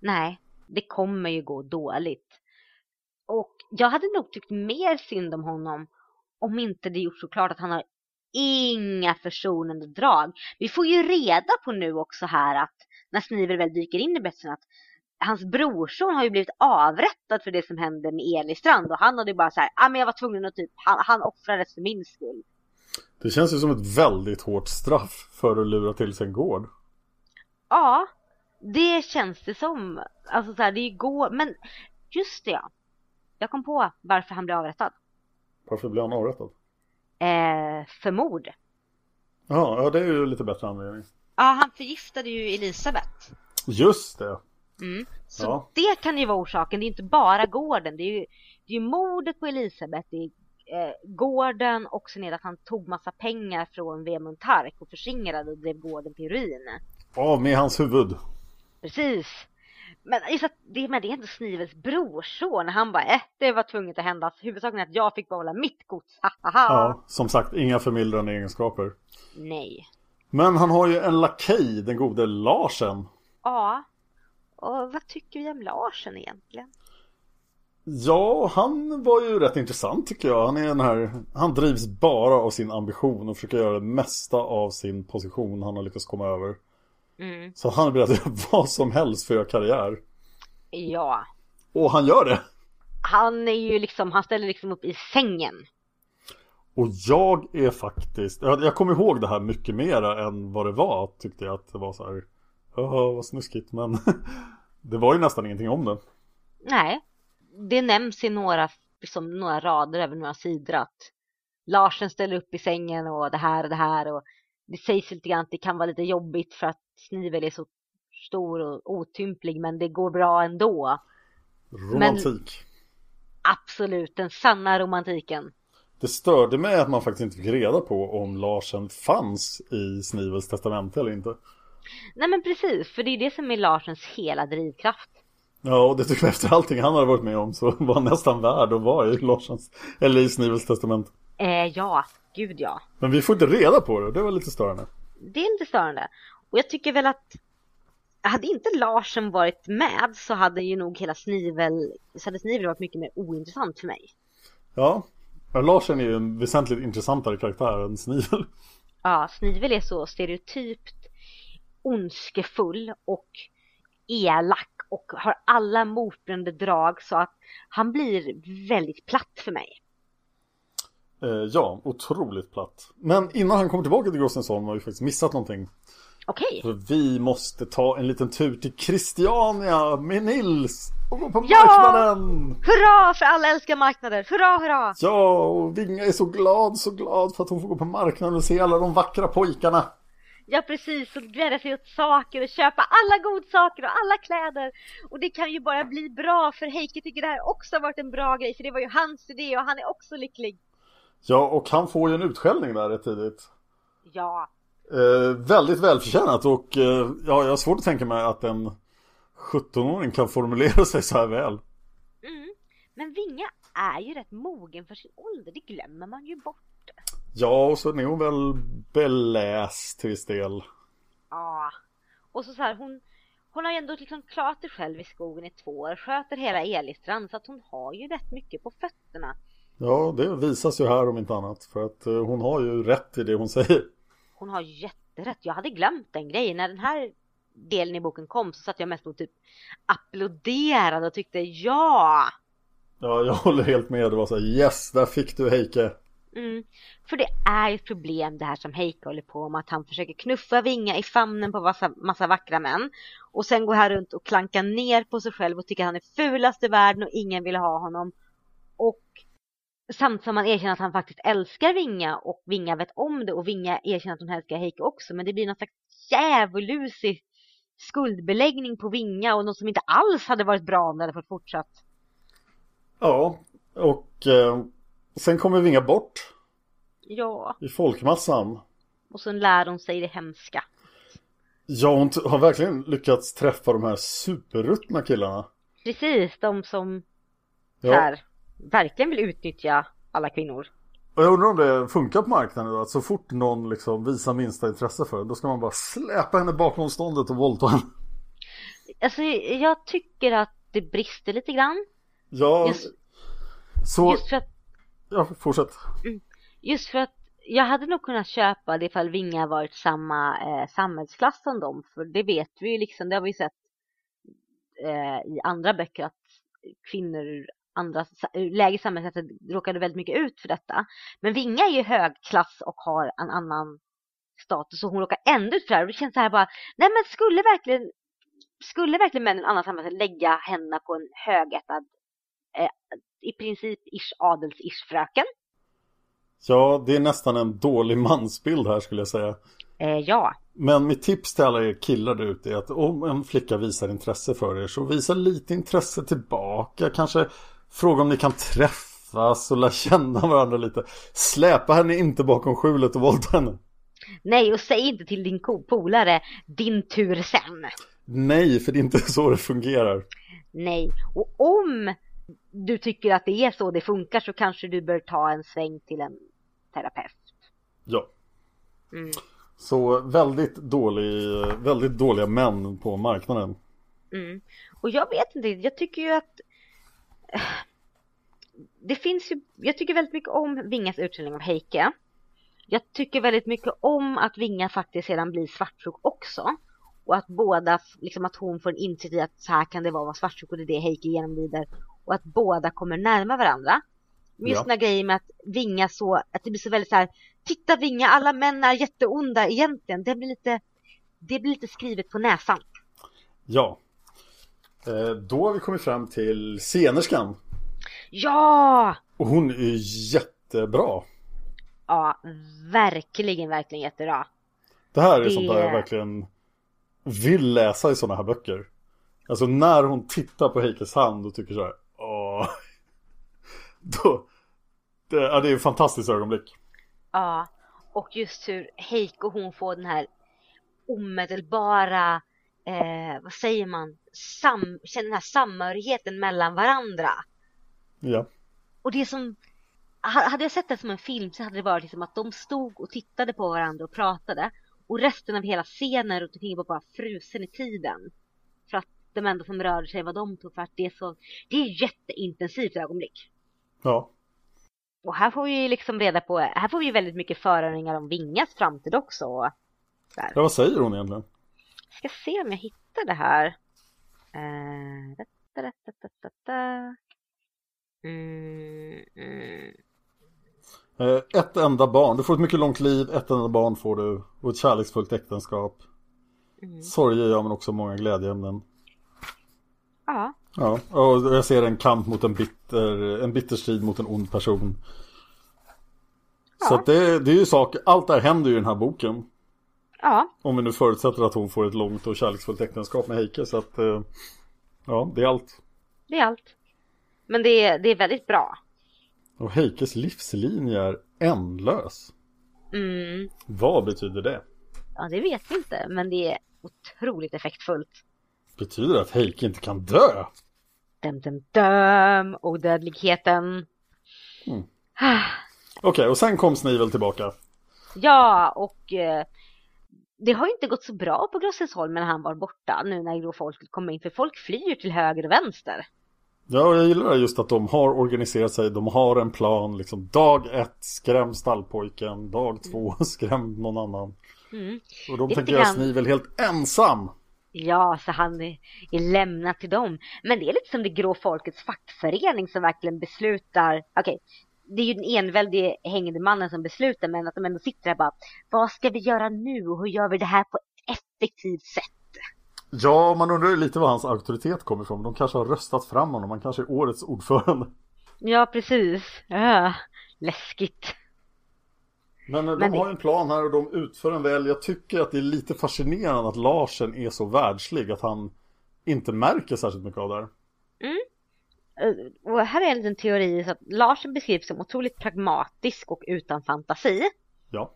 Nej, det kommer ju gå dåligt. Och jag hade nog tyckt mer synd om honom om inte det gjort så klart att han har inga försonande drag. Vi får ju reda på nu också här att när Snivel väl dyker in i betsen att hans brorson har ju blivit avrättad för det som hände med Elistrand och han hade ju bara så här, ah, men jag var tvungen att typ, han, han offrades för min skull. Det känns ju som ett väldigt hårt straff för att lura till sig en gård. Ja, det känns det som. Alltså så här, det är gå, men just det ja. Jag kom på varför han blev avrättad. Varför blir han avrättad? Eh, för mord. Ja, ja, det är ju lite bättre anledning. Ja, han förgiftade ju Elisabeth. Just det. Mm. Så Ja. det kan ju vara orsaken. Det är inte bara gården. Det är ju, det är mordet på Elisabeth. Det är eh, gården och sen är det att han tog massa pengar från Vemund Tark och förskingrade och drev gården till ruin. Av med hans huvud. Precis. Men just att det, men det är inte Snivels brorson. Han bara, eh, det var tvunget att hända. Huvudsaken är att jag fick behålla mitt gods. Ja, som sagt, inga förmildrande egenskaper. Nej. Men han har ju en lakej, den gode Larsen. Ja. Och vad tycker vi om Larsen egentligen? Ja, han var ju rätt intressant tycker jag. Han är den här, han drivs bara av sin ambition och försöker göra det mesta av sin position han har lyckats komma över. Mm. Så han är beredd att göra vad som helst för att göra karriär. Ja. Och han gör det! Han är ju liksom, han ställer liksom upp i sängen. Och jag är faktiskt, jag, jag kommer ihåg det här mycket mer än vad det var tyckte jag att det var så här. Åh, vad snuskigt men det var ju nästan ingenting om det. Nej. Det nämns i några, liksom, några rader över några sidor att Larsen ställer upp i sängen och det här och det här och det sägs lite grann att det kan vara lite jobbigt för att Snivel är så stor och otymplig men det går bra ändå. Romantik. Absolut, den sanna romantiken. Det störde mig att man faktiskt inte fick reda på om Larsen fanns i Snivels testamente eller inte. Nej men precis, för det är det som är Larsens hela drivkraft. Ja, och det tycker jag efter allting han hade varit med om så var nästan värd att vara i Larsens, eller i Snivels testament. Eh, ja, gud ja. Men vi får inte reda på det, det var lite störande. Det är lite störande. Och jag tycker väl att hade inte Larsen varit med så hade ju nog hela Snivel, så hade Snivel varit mycket mer ointressant för mig. Ja, Larsen är ju en väsentligt intressantare karaktär än Snivel. Ja, Snivel är så stereotypt ondskefull och elak och har alla motbjudande drag så att han blir väldigt platt för mig. Eh, ja, otroligt platt. Men innan han kommer tillbaka till Grossensholm har vi faktiskt missat någonting. Okej. För vi måste ta en liten tur till Christiania med Nils och gå på Ja! marknaden! Hurra för alla älskar marknader! Hurra, hurra! Ja, och Vinga är så glad, så glad för att hon får gå på marknaden och se alla de vackra pojkarna. Ja precis, och glädja sig åt saker och köpa alla godsaker och alla kläder. Och det kan ju bara bli bra för Heike tycker det här också har varit en bra grej för det var ju hans idé och han är också lycklig. Ja, och han får ju en utskällning där rätt tidigt. Ja, Eh, väldigt välförtjänat och eh, ja, jag har svårt att tänka mig att en 17-åring kan formulera sig så här väl. mm. men Vinga är ju rätt mogen för sin ålder, det glömmer man ju bort. Ja, och så är hon väl beläst till viss del. Ja, och så, så här, hon, hon har ju ändå liksom klarat det själv i skogen i två år, sköter hela Elistrand så att hon har ju rätt mycket på fötterna. Ja, det visas ju här om inte annat. För att eh, hon har ju rätt i det hon säger. Hon har jätterätt. Jag hade glömt den grejen. När den här delen i boken kom så satt jag mest och typ applåderade och tyckte ja. Ja, jag håller helt med. Det var så här, yes, där fick du Heike. Mm. För det är ju ett problem det här som Heike håller på med. Att han försöker knuffa Vinga i famnen på massa, massa vackra män. Och sen går här runt och klankar ner på sig själv och tycker att han är fulast i världen och ingen vill ha honom. Och Samtidigt som han erkänner att han faktiskt älskar Vinga och Vinga vet om det och Vinga erkänner att hon älskar Heike också. Men det blir någon slags djävulusig skuldbeläggning på Vinga och något som inte alls hade varit bra om det hade fått fortsatt. Ja, och eh, sen kommer Vinga bort Ja, i folkmassan. och sen lär hon sig det hemska. Ja, hon har verkligen lyckats träffa de här superruttna killarna. Precis, de som Ja. här verkligen vill utnyttja alla kvinnor. Och jag undrar om det funkar på marknaden då, att så fort någon liksom visar minsta intresse för det, då ska man bara släpa henne bakom ståndet och våldta henne. Alltså jag tycker att det brister lite grann. Ja, Just, så, just för att ja, fortsätt. Just för att jag hade nog kunnat köpa det ifall Vinga varit samma eh, samhällsklass som dem. För det vet vi ju liksom, det har vi sett eh, i andra böcker att kvinnor andra sa- ur lägre samhällsklasser råkade väldigt mycket ut för detta. Men Vinga är ju högklass och har en annan status och hon råkar ändå ut för det här. Och det känns så här bara, nej men skulle verkligen skulle verkligen män i en annan samhälle lägga händerna på en högättad eh, i princip ish adels-ish fröken? Ja, det är nästan en dålig mansbild här skulle jag säga. Eh, ja. Men mitt tips till alla er killar där ute är att om en flicka visar intresse för er så visa lite intresse tillbaka. Kanske fråga om ni kan träffas och lära känna varandra lite. Släpa henne inte bakom skjulet och våldta henne. Nej, och säg inte till din polare din tur sen. Nej, för det är inte så det fungerar. Nej, och om du tycker att det är så det funkar så kanske du bör ta en sväng till en terapeut. Ja. Mm. Så väldigt, dålig, väldigt dåliga män på marknaden. Mm. Och jag vet inte, jag tycker ju att det finns ju, jag tycker väldigt mycket om Vingas utställning av Heike. Jag tycker väldigt mycket om att Vinga faktiskt sedan blir svartsjuk också. Och att båda, liksom att hon får en insikt i att så här kan det vara att vara svartsjuk och det är det Heike genomlider. Och att båda kommer närma varandra. Men just Ja. den här grejen med att Vinga så, att det blir så väldigt så här, titta Vinga, alla män är jätteonda egentligen. Det blir lite, det blir lite skrivet på näsan. Ja. Eh, Då har vi kommit fram till scenerskan. Ja! Och hon är jättebra. Ja, verkligen, verkligen jättebra. Det här är Det- sånt där jag verkligen vill läsa i sådana här böcker. Alltså när hon tittar på Heikes hand och tycker så här. Åh. Då, det, ja, det är ett fantastiskt ögonblick. Ja, och just hur Heiko hon får den här omedelbara, eh, vad säger man, Sam, känner den här samhörigheten mellan varandra. Ja. Och det som, ha- hade jag sett det som en film så hade det varit liksom att de stod och tittade på varandra och pratade. Och resten av hela scenen runt omkring var bara frusen i tiden. För att de enda som rörde sig var de två, för att det är så, det är jätteintensivt ögonblick. Ja. Och här får vi ju liksom reda på, här får vi ju väldigt mycket föraningar om Vingas framtid också. Där. ja, vad säger hon egentligen? ska se om jag hittar det här. Uh, da, da, da, mm, mm. Eh, ett enda barn. Du får ett mycket långt liv, ett enda barn får du. Och ett kärleksfullt äktenskap. Mm. Sorger gör men också många glädjeämnen. Ja. Ja, och jag ser en kamp mot en bitter, en bitter strid mot en ond person. Ja. Så det, det är ju saker, allt det här händer ju i den här boken. Ja. Om vi nu förutsätter att hon får ett långt och kärleksfullt äktenskap med Heike. Så att, eh, ja, det är allt. Det är allt. Men det är, det är väldigt bra. Och Heikes livslinje är ändlös. Mm. Vad betyder det? Ja, det vet vi inte, men det är otroligt effektfullt. Betyder det att Heike inte kan dö? Dum, dum, dum. Odödligheten. Mm. Okej, okay, och sen kom Snivel tillbaka. Ja, och eh, det har inte gått så bra på Grossesholm när han var borta nu när då folk kommer in. För folk flyr till höger och vänster. Ja, jag gillar just att de har organiserat sig. De har en plan. Liksom, dag ett, skräm stallpojken. Dag två, mm. skräm någon annan. Mm. Och de tänker göra Snivel helt ensam. Ja, så han är, är lämnad till dem. Men det är lite som det grå folkets fackförening som verkligen beslutar. Okej, okay, det är ju den enväldige hängande mannen som beslutar men att de ändå sitter där bara vad ska vi göra nu och hur gör vi det här på ett effektivt sätt? Ja, man undrar ju lite var hans auktoritet kommer ifrån. De kanske har röstat fram honom, han kanske är årets ordförande. Ja, precis. Ja, läskigt. Men, eh, de men har en plan här och de utför en väl. Jag tycker att det är lite fascinerande att Larsen är så världslig att han inte märker särskilt mycket av det här. Mm. Eh, och här är en liten teori så att Larsen beskrivs som otroligt pragmatisk och utan fantasi. Ja.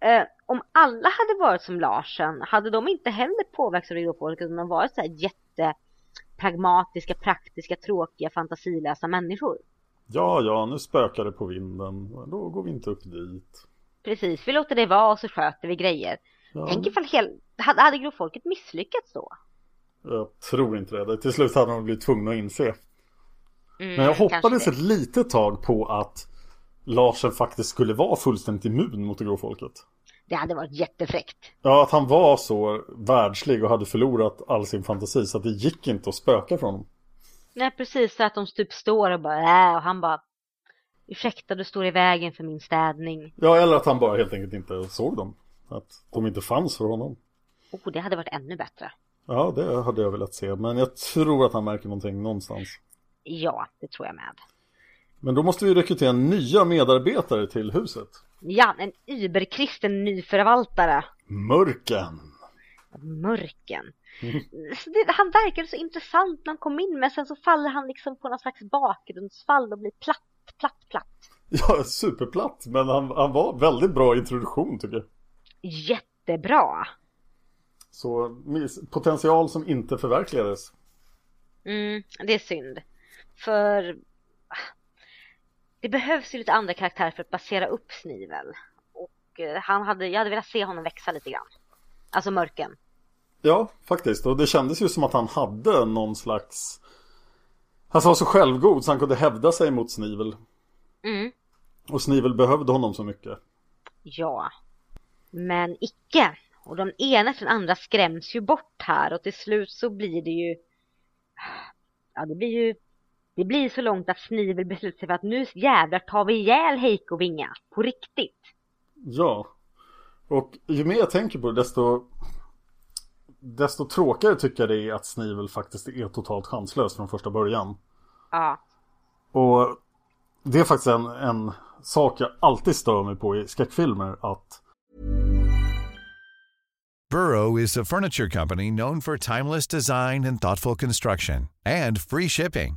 Eh, om alla hade varit som Larsen hade de inte heller påverkats av regionfolket utan de varit så här jättepragmatiska, praktiska, tråkiga, fantasilösa människor. Ja, ja, nu spökar det på vinden. Då går vi inte upp dit. Precis, vi låter det vara och så sköter vi grejer. Ja. Tänk ifall hel... hade, hade grovfolket misslyckats då? Jag tror inte det. Till slut hade de blivit tvungna att inse. Mm, Men jag hoppades ett litet tag på att Larsen faktiskt skulle vara fullständigt immun mot det grå folket. Det hade varit jättefräckt. Ja, att han var så världslig och hade förlorat all sin fantasi så att det gick inte att spöka från honom. Nej, precis så att de typ står och bara äh, och han bara Ursäkta, du står i vägen för min städning. Ja, eller att han bara helt enkelt inte såg dem. Att de inte fanns för honom. Oh, det hade varit ännu bättre. Ja, det hade jag velat se. Men jag tror att han märker någonting någonstans. Ja, det tror jag med. Men då måste vi rekrytera nya medarbetare till huset. Ja, en überkristen nyförvaltare. Mörken. Mörken. Mm. Det, han verkade så intressant när han kom in men sen så faller han liksom på någon slags bakgrundsfall och blir platt, platt, platt. Ja, superplatt. Men han, han var väldigt bra introduktion tycker jag. Jättebra. Så potential som inte förverkligades. Mm, det är synd. För det behövs ju lite andra karaktärer för att basera upp Snivel. Och eh, han hade, jag hade velat se honom växa lite grann. Alltså mörken. Ja, faktiskt. Och det kändes ju som att han hade någon slags... Han var så självgod så han kunde hävda sig mot Snivel. Mm. Och Snivel behövde honom så mycket. Ja. Men icke. Och de ena efter den andra skräms ju bort här och till slut så blir det ju... Ja, det blir ju det blir så långt att Snivel beslutar sig för att nu jävlar tar vi ihjäl Heiko Vinga. På riktigt. Ja. Och ju mer jag tänker på det desto Desto tråkigare tycker jag det är att Snivel faktiskt är totalt chanslös från första början. Ja. Och det är faktiskt en, en sak jag alltid stör mig på i skräckfilmer att Burrow is a furniture company known for timeless design and thoughtful construction and free shipping.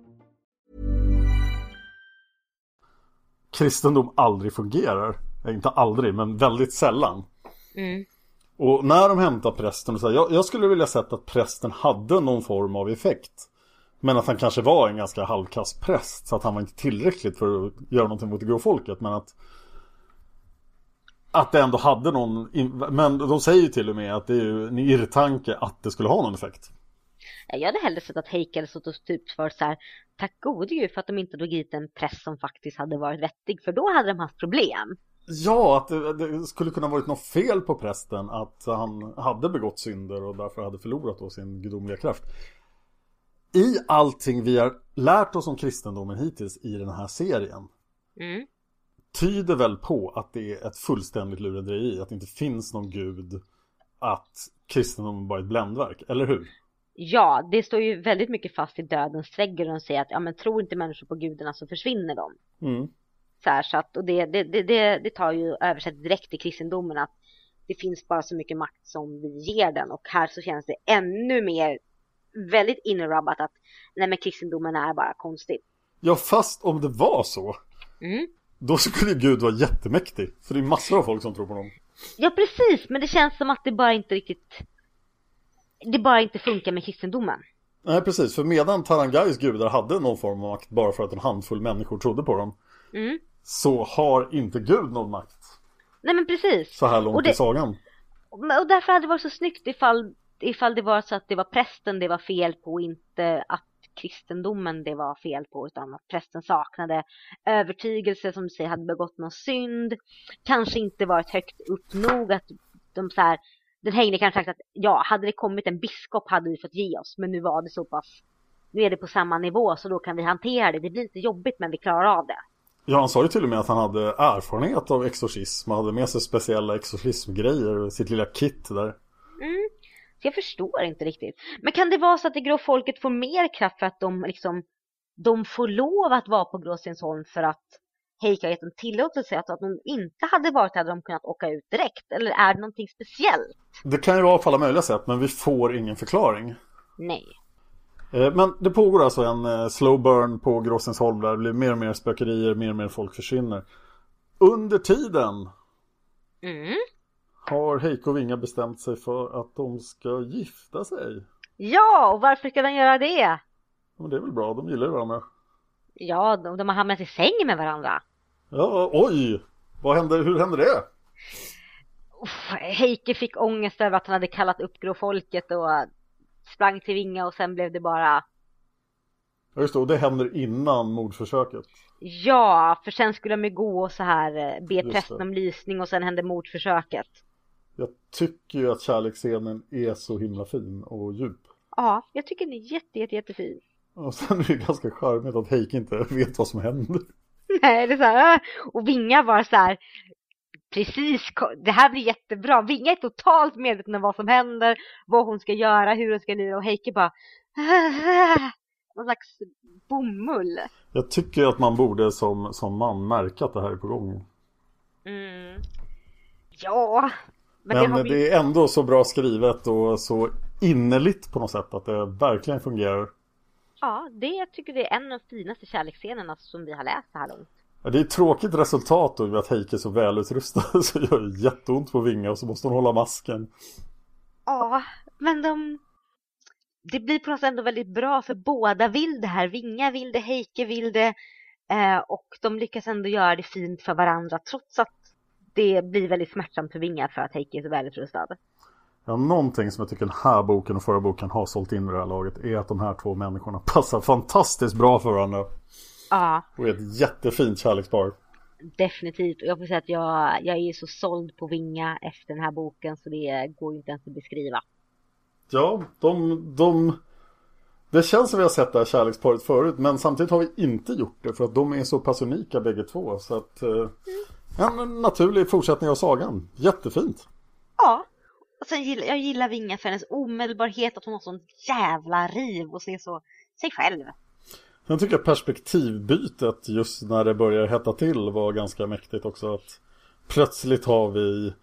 Kristendom aldrig fungerar. Inte aldrig, men väldigt sällan. Mm. Och när de hämtar prästen och så här, jag, jag skulle vilja sett att prästen hade någon form av effekt. Men att han kanske var en ganska halvkass präst så att han var inte tillräckligt för att göra någonting mot det grå folket. Men att att det ändå hade någon, men de säger ju till och med att det är ju en irrtanke att det skulle ha någon effekt. Jag hade hellre sett att Heike hade stått och stupt för så här, tack gode gud för att de inte drog hit en press som faktiskt hade varit vettig, för då hade de haft problem. Ja, att det, det, skulle kunna varit något fel på prästen Att han hade begått synder och därför hade förlorat då sin gudomliga kraft I allting vi har lärt oss om kristendomen hittills i den här serien mm. Tyder väl på att det är ett fullständigt lurendrejeri Att det inte finns någon gud Att kristendomen bara är ett bländverk, eller hur? Ja, det står ju väldigt mycket fast i dödens trädgård och säger att ja men tror inte människor på gudarna så försvinner de. Mm. Så, här, så att, och det, det, det, det, tar ju översätt direkt i kristendomen att det finns bara så mycket makt som vi ger den och här så känns det ännu mer väldigt inrubbat att nej men kristendomen är bara konstigt. Ja fast om det var så mm. då skulle Gud vara jättemäktig för det är massor av folk som tror på honom. Ja precis men det känns som att det bara inte riktigt det bara inte funkar med kristendomen. Nej precis för medan Tarangais gudar hade någon form av makt bara för att en handfull människor trodde på dem mm så har inte Gud någon makt. Nej men precis. Så här långt det, i sagan. Och därför hade det varit så snyggt ifall, ifall det var så att det var prästen det var fel på, inte att kristendomen det var fel på, utan att prästen saknade övertygelse som säger hade begått någon synd, kanske inte varit högt upp nog, att de så här, den hängde kanske sagt att ja, hade det kommit en biskop hade vi fått ge oss, men nu var det så pass, nu är det på samma nivå så då kan vi hantera det, det blir lite jobbigt men vi klarar av det. Ja, han sa ju till och med att han hade erfarenhet av exorcism. Han hade med sig speciella exorcismgrejer, sitt lilla kit där. Mm. Så jag förstår inte riktigt. Men kan det vara så att det grå folket får mer kraft för att de liksom de får lov att vara på Gråstensholm för att Heike har gett en tillåtelse att, att de inte hade varit hade de kunnat åka ut direkt? Eller är det någonting speciellt? Det kan ju vara på alla möjliga sätt men vi får ingen förklaring. Nej. Eh, men det pågår alltså en eh, slow burn på Gråstensholm där det blir mer och mer spökerier, mer och mer folk försvinner. Under tiden mm. har Heiko och Vinga bestämt sig för att de ska gifta sig. Ja, och varför ska de göra det? Men det är väl bra, de gillar varandra. Ja, de, de har hamnat i säng med varandra. Ja, oj! Vad hände, hur hände det? Heike fick ångest över att han hade kallat upp gråfolket och sprang till Vinga och sen blev det bara... Ja just det, och det händer innan mordförsöket. Ja, för sen skulle de ju gå och så här eh, be prästen om lysning och sen hände mordförsöket. Jag tycker ju att kärleksscenen är så himla fin och djup. Ja, jag tycker den är jätte, jätte, jättefin. Och sen är det ganska charmigt att Heike inte vet vad som händer. Nej, det är så här, äh. och Vinga var så här, precis, det här blir jättebra. Vinga är totalt medveten om vad som händer, vad hon ska göra, hur hon ska lira och Heike bara någon slags bomull. Jag tycker att man borde som, som man märka att det här är på gång. Mm. Ja. Men, men det, det är ändå så bra skrivet och så innerligt på något sätt att det verkligen fungerar. Ja, det tycker det är en av de finaste kärleksscenerna som vi har läst så här långt. Ja, det är ett tråkigt resultat då att Heike är så välutrustad så gör det jätteont på Vinga och så måste hon hålla masken. Ja, men de... Det blir på något sätt ändå väldigt bra för båda vill det här. Vinga vill det, Heike vill det. Eh, och de lyckas ändå göra det fint för varandra trots att det blir väldigt smärtsamt för Vinga för att Heike är så välutrustad. Ja, någonting som jag tycker den här boken och förra boken har sålt in i det här laget är att de här två människorna passar fantastiskt bra för varandra. Ja, Och är ett jättefint kärlekspar. definitivt. Och jag får säga att jag, jag är så såld på Vinga efter den här boken så det går ju inte ens att beskriva. Ja, de, de... Det känns som vi har sett det här kärleksparet förut men samtidigt har vi inte gjort det för att de är så pass unika bägge två. Så att... Eh, en naturlig fortsättning av sagan. Jättefint. Ja, och sen gillar jag gillar Vinga för hennes omedelbarhet, att hon har sån jävla riv och ser så sig själv. Sen tycker jag perspektivbytet just när det börjar hetta till var ganska mäktigt också. Att plötsligt har vi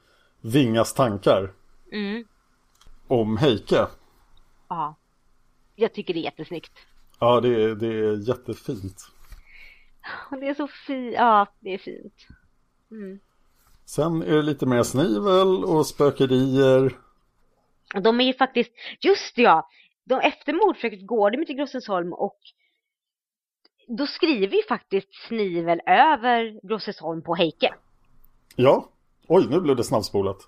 Vingas tankar Mm, om Heike. ja. Jag tycker det är jättesnyggt. Ja, det är, det är jättefint. Och det är så fint, ja det är fint. Mm. Sen är det lite mer snivel och spökerier. De är ju faktiskt, just ja, de, efter mordförsöket går de till Grossesholm och då skriver ju faktiskt Snivel över Grossesholm på Heike. Ja, oj nu blev det snabbspolat.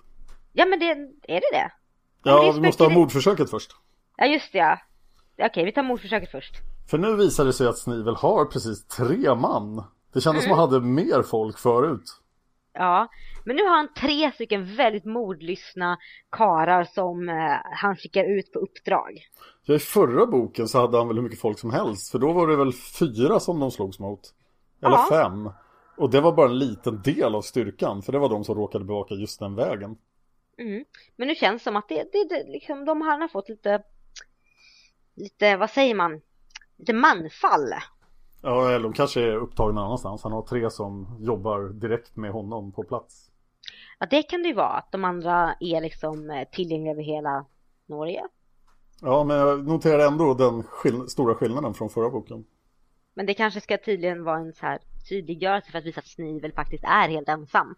Ja men det, är det det? men Ja, det vi måste ha mordförsöket först. Ja just det ja. Okej, vi tar mordförsöket först. För nu visar det sig att Snivel har precis tre man. Det kändes som att han hade mer folk förut. Ja, men nu har han tre stycken väldigt mordlystna karar som eh, han skickar ut på uppdrag. Ja, i förra boken så hade han väl hur mycket folk som helst. För då var det väl fyra som de slogs mot. Eller Ja. fem. Och det var bara en liten del av styrkan. För det var de som råkade bevaka just den vägen. Mm. Men nu känns det som att det, det, det liksom, de han har fått lite, lite, vad säger man, lite manfall. Ja, eller de kanske är upptagna annanstans. Han har tre som jobbar direkt med honom på plats. Ja, det kan det ju vara, att de andra är liksom eh, tillgängliga över hela Norge. Ja, men jag noterar ändå den skill- stora skillnaden från förra boken. Men det kanske ska tydligen vara en så här tydliggörelse för att visa att Snivel faktiskt är helt ensam.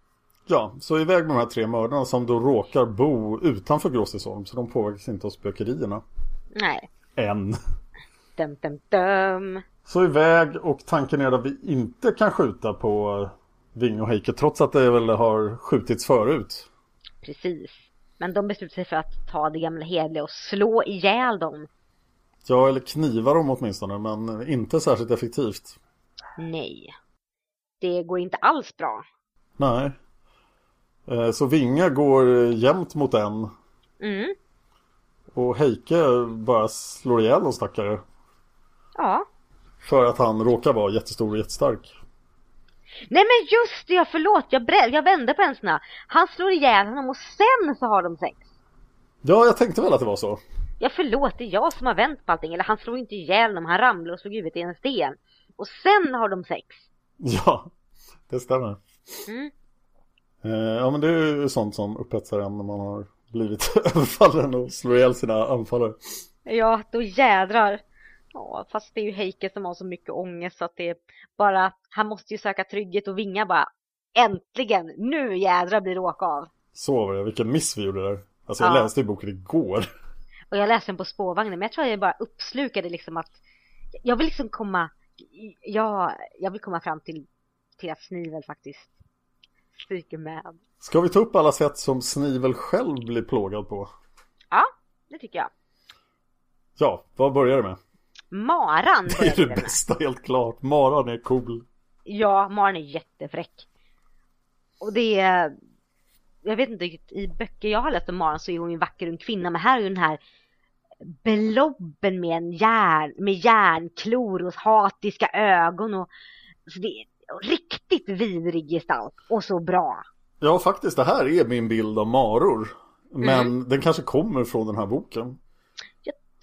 Ja, så iväg med de här tre mördarna som då råkar bo utanför Gråstisholm. Så de påverkas inte av spökerierna. Nej, Än. Dum dum dum. Så iväg och tanken är att vi inte kan skjuta på Ving och Heike trots att det väl har skjutits förut. Precis. Men de beslutar sig för att ta det gamla hederliga och slå ihjäl dem. Ja, eller kniva dem åtminstone, men inte särskilt effektivt. Nej. Det går inte alls bra. Nej. Eh, Så Vinga går jämt mot en Mm. och Heike bara slår ihjäl de stackare. Ja. För att han råkar vara jättestor och jättestark. Nej men just det, förlåt. Jag, jag vände på händelserna. Han slår ihjäl honom och sen så har de sex. Ja, jag tänkte väl att det var så. Ja förlåt, det är jag som har vänt på allting. Eller han slår inte ihjäl honom, han ramlar och slår huvudet i en sten. Och sen har de sex. Ja, det stämmer. Mm. Eh, Ja, men det är ju sånt som upphetsar en när man har blivit överfallen och slår ihjäl sina anfallare. Ja, då jädrar. Ja, fast det är ju Heike som har så mycket ångest så att det är bara, han måste ju söka trygghet och vinga bara. Äntligen, nu jädrar blir det åka av. Så var det, vilken miss vi gjorde där. Alltså jag Ja. läste i boken igår. Och jag läste den på spårvagnen, men jag tror jag bara uppslukade liksom att jag vill liksom komma, ja, jag vill komma fram till, till att Snivel faktiskt stryker med. Ska vi ta upp alla sätt som Snivel själv blir plågad på? Ja, det tycker jag. Ja, vad börjar det med? Maran Det är det bästa helt klart. Maran är cool. Ja, Maran är jättefräck. Och det är, jag vet inte riktigt, i böcker jag har läst om Maran så är hon ju en vacker ung kvinna, men här är ju den här blobben med en järn, med järnklor och hatiska ögon och så det är riktigt vidrig gestalt och så bra. Ja, faktiskt det här är min bild av maror. Men Mm. den kanske kommer från den här boken.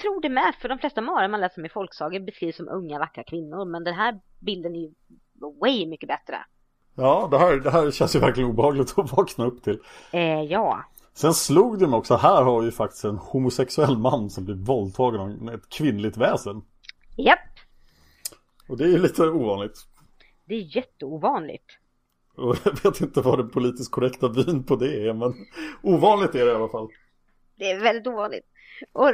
Tror det med, för de flesta Maran man läser om i folksagor beskrivs som unga vackra kvinnor, men den här bilden är ju way mycket bättre. Ja, det här, det här känns ju verkligen obehagligt att vakna upp till. Eh, ja. Sen slog det mig också, här har vi faktiskt en homosexuell man som blir våldtagen av ett kvinnligt väsen. Japp, Och det är ju lite ovanligt. det är jätteovanligt. Och jag vet inte vad den politiskt korrekta vin på det är, men ovanligt är det i alla fall. Det är väldigt ovanligt. Och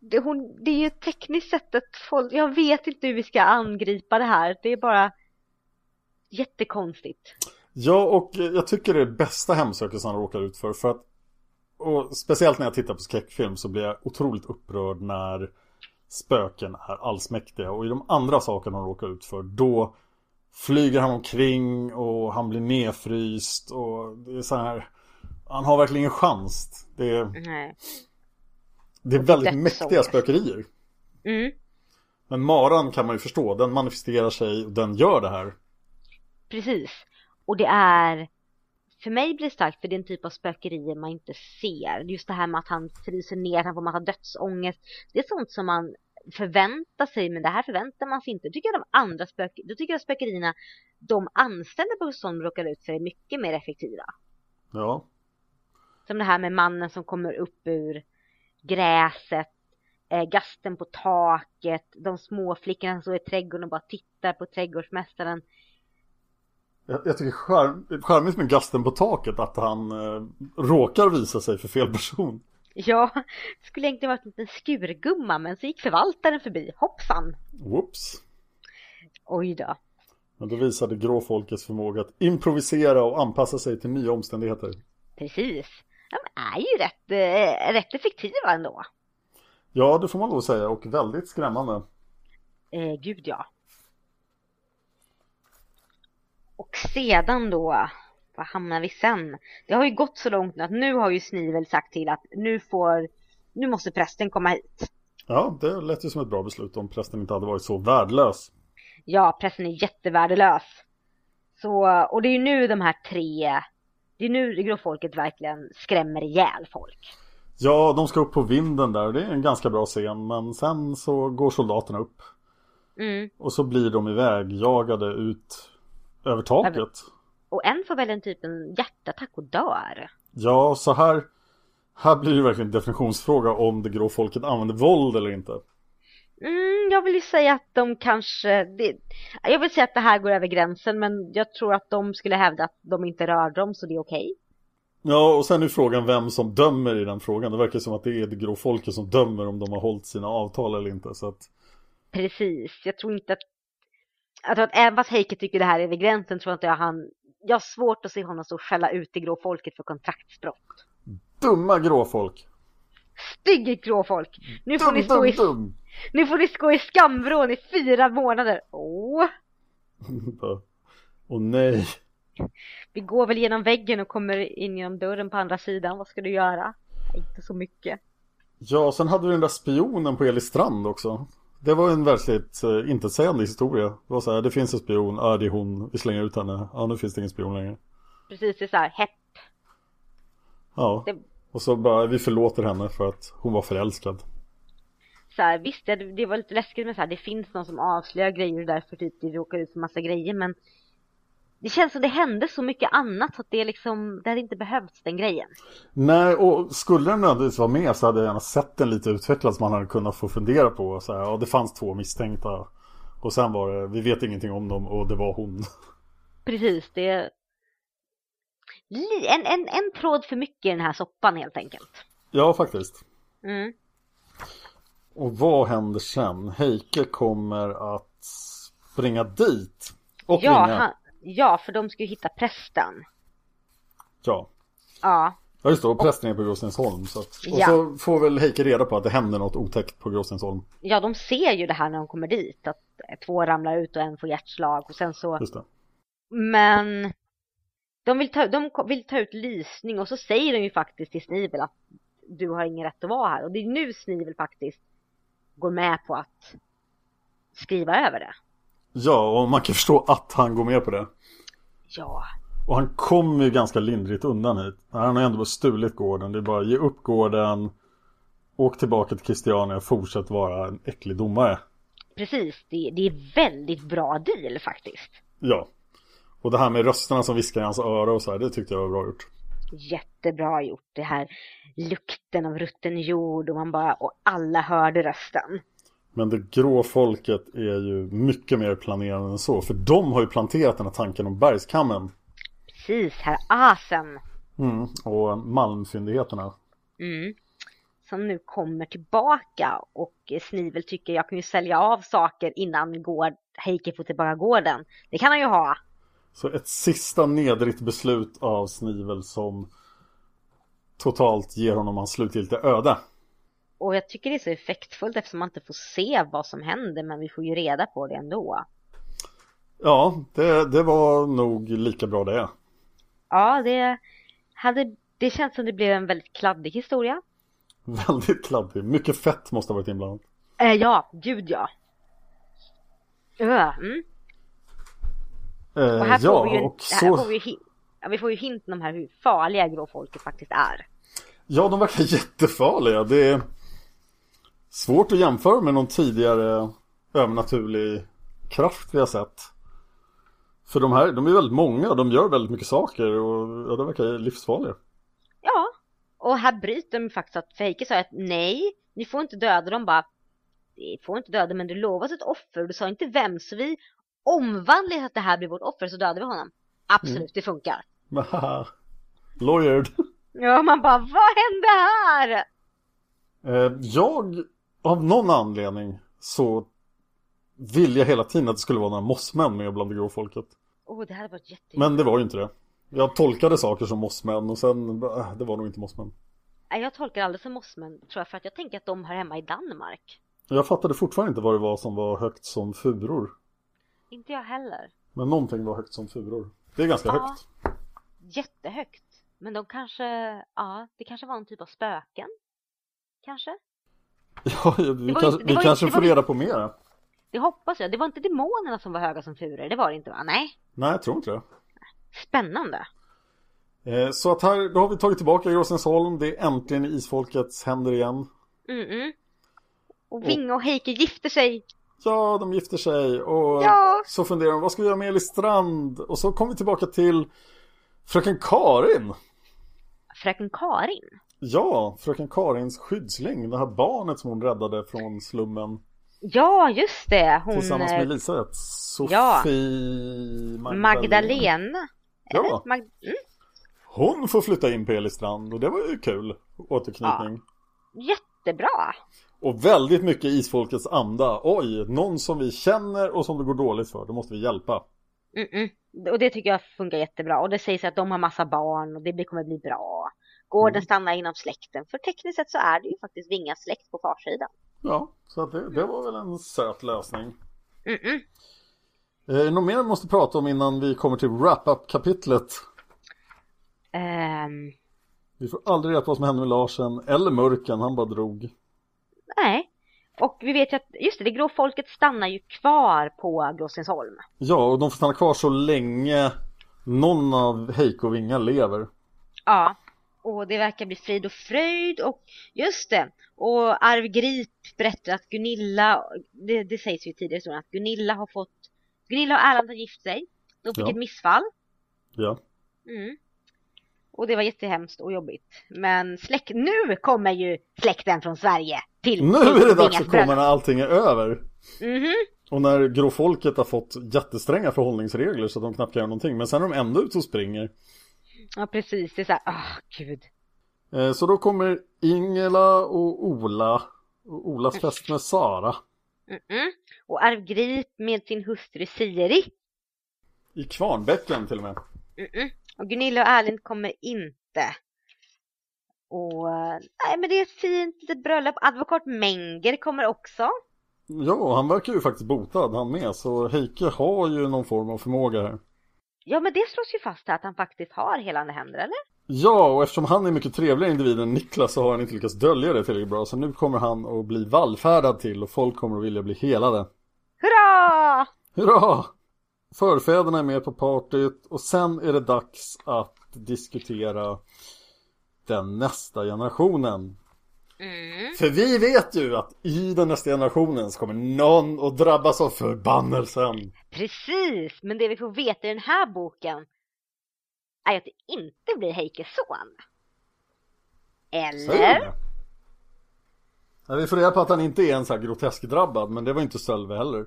det, hon, det är ju tekniskt sett ett folk, jag vet inte hur vi ska angripa det här. Det är bara jättekonstigt. Ja, och jag tycker det är bästa hemsökelsen han råkar ut för, för att och speciellt när jag tittar på skräckfilm så blir jag otroligt upprörd när spöken är allsmäktiga. Och i de andra sakerna de råkar ut för, då flyger han omkring och han blir nedfryst och det är så här. Han har verkligen ingen chans. Det är, Nej. Det är väldigt mäktiga spökerier. Mm. Men maran kan man ju förstå, den manifesterar sig och den gör det här. Precis. Och det är, för mig blir det starkt för det är en typ av spökerier man inte ser. Just det här med att han fryser ner, han får massa dödsångest. Det är sånt som man förväntar sig, men det här förväntar man sig inte. Då tycker jag de andra spök, då tycker jag spökerierna de anställda på som råkar ut för är mycket mer effektiva. Ja. Som det här med mannen som kommer upp ur gräset, eh, gasten på taket, de små flickorna som står i trädgården och bara tittar på trädgårdsmästaren. Jag, jag tycker charm, charmigt med gasten på taket att han eh, råkar visa sig för fel person. Ja, det skulle egentligen varit en liten skurgumma men så gick förvaltaren förbi. Hoppsan! Whoops. Oj då. Men då visade gråfolkets förmåga att improvisera och anpassa sig till nya omständigheter. Precis. De är ju rätt, eh, rätt effektiva ändå. Ja, det får man att säga och väldigt skrämmande. Eh, gud ja. Och sedan då, vad hamnar vi sen? Det har ju gått så långt nu att nu har ju Snivel sagt till att nu får, nu måste prästen komma hit. Ja, det lät ju som ett bra beslut om prästen inte hade varit så värdelös. Ja, prästen är jättevärdelös. Så, och det är ju nu de här tre, det är nu gråfolket verkligen skrämmer ihjäl folk. Ja, de ska upp på vinden där. Det är en ganska bra scen. Men sen så går soldaterna upp. Mm. Och så blir de ivägjagade ut över taket. Och en får väl en typ en hjärtattack och dör. Ja, så här. Här blir det verkligen en definitionsfråga om det grå folket använder våld eller inte. Mm, jag vill ju säga att de kanske, det, jag vill säga att det här går över gränsen men jag tror att de skulle hävda att de inte rör dem så det är okej. Ja, och sen är frågan vem som dömer i den frågan. Det verkar som att det är det grå folket som dömer om de har hållit sina avtal eller inte. Så att... Precis, jag tror inte att, jag tror att även fast Heike tycker det här är över gränsen tror jag inte jag han, jag har svårt att se honom stå och skälla ut det grå folket för kontraktsbrott. Dumma gråfolk! Stygg gråfolk! Nu får Dum, ni stå dum, i, dum! Nu får ni stå i skamvrån i fyra månader. Åh! Åh nej! Vi går väl genom väggen och kommer in genom dörren på andra sidan. Vad ska du göra? Inte så mycket. Ja, sen hade vi den där spionen på Elistrand också. Det var en verkligt uh, intetsägande historia. Det var så här, det finns en spion, ja det är hon, vi slänger ut henne. Ja, nu finns det ingen spion längre. Precis, det är så här, hepp. Ja, Det, och så bara, vi förlåter henne för att hon var förälskad. Så här, visst, det, det var lite läskigt med så här, det finns någon som avslöjar grejer och därför typ det råkar ut för massa grejer, men det känns som det hände så mycket annat så att det liksom, det hade inte behövts den grejen. Nej, och skulle den nödvändigtvis vara med så hade jag gärna sett den lite utvecklad så man hade kunnat få fundera på så här, ja det fanns två misstänkta. Och sen var det, vi vet ingenting om dem och det var hon. Precis, det en, en, en tråd för mycket i den här soppan helt enkelt. Ja, faktiskt. Mm. Och vad händer sen? Heike kommer att springa dit. Och Ja, ringa. han, ja, för de ska ju hitta prästen. Ja. Ja, Ja just det, och prästen är på Gråstensholm. Så att, och Ja. så får väl Heike reda på att det händer något otäckt på Gråstensholm. ja, de ser ju det här när de kommer dit. Att två ramlar ut och en får hjärtslag och sen så Just det. Men de vill, ta, de vill ta ut lysning och så säger de ju faktiskt till Snivel att du har ingen rätt att vara här. Och det är nu Snivel faktiskt går med på att skriva över det. Ja, och man kan förstå att han går med på det. Ja, Och han kommer ju ganska lindrigt undan hit. Han har ju ändå stulit gården. Det är bara ge upp gården. Åk tillbaka till Christiania och fortsätt vara en äcklig domare. precis. Det, det är väldigt bra deal faktiskt. Ja. Och det här med rösterna som viskar i hans öra och så här, det tyckte jag var bra gjort. Jättebra gjort. Det här lukten av rutten jord och man bara, och alla hörde rösten. Men det grå folket är ju mycket mer planerande än så. För de har ju planterat den här tanken om bergskammen. Precis, herr Asen. Mm, och malmfyndigheterna. Mm. Som nu kommer tillbaka och Snivel tycker jag kan ju sälja av saker innan Heike får tillbaka gården. Det kan han ju ha. Så ett sista nedrigt beslut av Snivel som totalt ger honom hans slutgiltiga öde. Och jag tycker det är så effektfullt eftersom man inte får se vad som händer men vi får ju reda på det ändå. Ja, det, det var nog lika bra det. Ja, det hade, det känns som det blev en väldigt kladdig historia. Väldigt kladdig. Mycket fett måste ha varit inblandat. Eh, ja, gud ja. Uh, mm. Eh, Och här ja, får vi ju, och här så... får vi, ju ja, vi får ju hinten om här hur farliga gråfolket faktiskt är. Ja, de verkar jättefarliga. Det är svårt att jämföra med någon tidigare övernaturlig kraft vi har sett. För de här, de är väldigt många, de gör väldigt mycket saker och ja, de verkar livsfarliga. Ja, och här bryter de faktiskt att Feike sa att nej, ni får inte döda dem bara. Ni får inte döda men du lovas ett offer och du sa inte vem så vi omvandlar att det här blir vårt offer så dödar vi honom. Absolut, Mm. det funkar. Lawyered. Ja, man bara vad hände här? Eh, jag, av någon anledning så vill jag hela tiden att det skulle vara några mossmän med bland det grå folket. Oh, det hade varit jätte... Men det var ju inte det. Jag tolkade saker som mossmän och sen, äh, det var nog inte mossmän. Nej, jag tolkar aldrig som mossmän tror jag för att jag tänker att de hör hemma i Danmark. Jag fattade fortfarande inte vad det var som var högt som furor. Inte jag heller. Men någonting var högt som furor. Det är ganska Ja. högt. Jättehögt. Men de kanske, ja, det kanske var en typ av spöken. Kanske? Ja, vi, kanske, det vi kanske det får var reda på mer. Det hoppas jag. Det var inte demonerna som var höga som furor. Det var det inte va? Nej. Nej, jag tror inte det. Spännande. Eh, så att här, då har vi tagit tillbaka Gråsensholm. Det är äntligen isfolkets händer igen. Mm-mm. Och Vinge och Heike gifter sig. Ja, de gifter sig och Ja. så funderar de, vad ska vi göra med Elis Strand? Och så kommer vi tillbaka till Fröken Karin. Fröken Karin. Ja, Fröken Karins skyddsling, det här barnet som hon räddade från slummen Ja, just det. Hon... tillsammans med eh, Elisabeth. Ja. Sofie Magdalena. Ja. Eller? Mag... Mm. Hon får flytta in på Elis Strand och det var ju kul återknytning. Jättebra. Och väldigt mycket isfolkets anda. Oj, någon som vi känner och som det går dåligt för, då måste vi hjälpa. Mm-mm. Och det tycker jag funkar jättebra. Och det sägs att de har massa barn och det kommer bli bra. Gården Mm. stannar inom släkten. För tekniskt sett så är det ju faktiskt Vingas släkt på farsidan. Ja, så det, det var väl en söt lösning. Mm-mm. Eh, något mer vi måste prata om innan vi kommer till wrap-up kapitlet? Ehm, Vi får aldrig reda på vad som hände med Larsen eller Mörken, han bara drog. Nej. Och vi vet ju att, just det, det grå folket stannar ju kvar på Gråstensholm. Ja, och de får stanna kvar så länge någon av Heiko och Vinga lever. Ja. Och det verkar bli frid och fröjd och just det. Och Arv Grip berättar att Gunilla, det, det sägs ju tidigare historien att Gunilla har fått, Gunilla och Erland har gift sig. De fick Ja. ett missfall. Ja. Mm. Och det var jättehemskt och jobbigt. Men släkt, nu kommer ju släkten från Sverige till Nu är det dags att komma när allting är över. Mhm. Och när gråfolket har fått jättestränga förhållningsregler så att de knappt kan göra någonting. Men sen är de ändå ute och springer. Ja precis, det är såhär, åh gud. Eh, Så då kommer Ingela och Ola. Och Olas fest med Sara. Mm-mm. Och Arv Grip med sin hustru Siri. I Kvarnbäcken till och med. Mm-mm. Och Gunilla och Erlind kommer inte. Och eh, nej men det är ett fint litet bröllop. Advokat Menger kommer också. Ja, han verkar ju faktiskt botad han med. Så Heike har ju någon form av förmåga här. Ja men det slås ju fast här att han faktiskt har helande händer eller? Ja, och eftersom han är mycket trevligare individ än Niklas så har han inte lyckats dölja det tillräckligt bra. Så nu kommer han att bli vallfärdad till och folk kommer att vilja bli helade. Hurra! Hurra! Förfäderna är med på partyt och sen är det dags att diskutera den nästa generationen. Mm. För vi vet ju att i den nästa generationen så kommer någon att drabbas av förbannelsen. Precis, men det vi får veta i den här boken är att det inte blir Heikes son. Eller? Ja, vi får reda på att han inte är en så här grotesk drabbad men det var inte Sölve heller.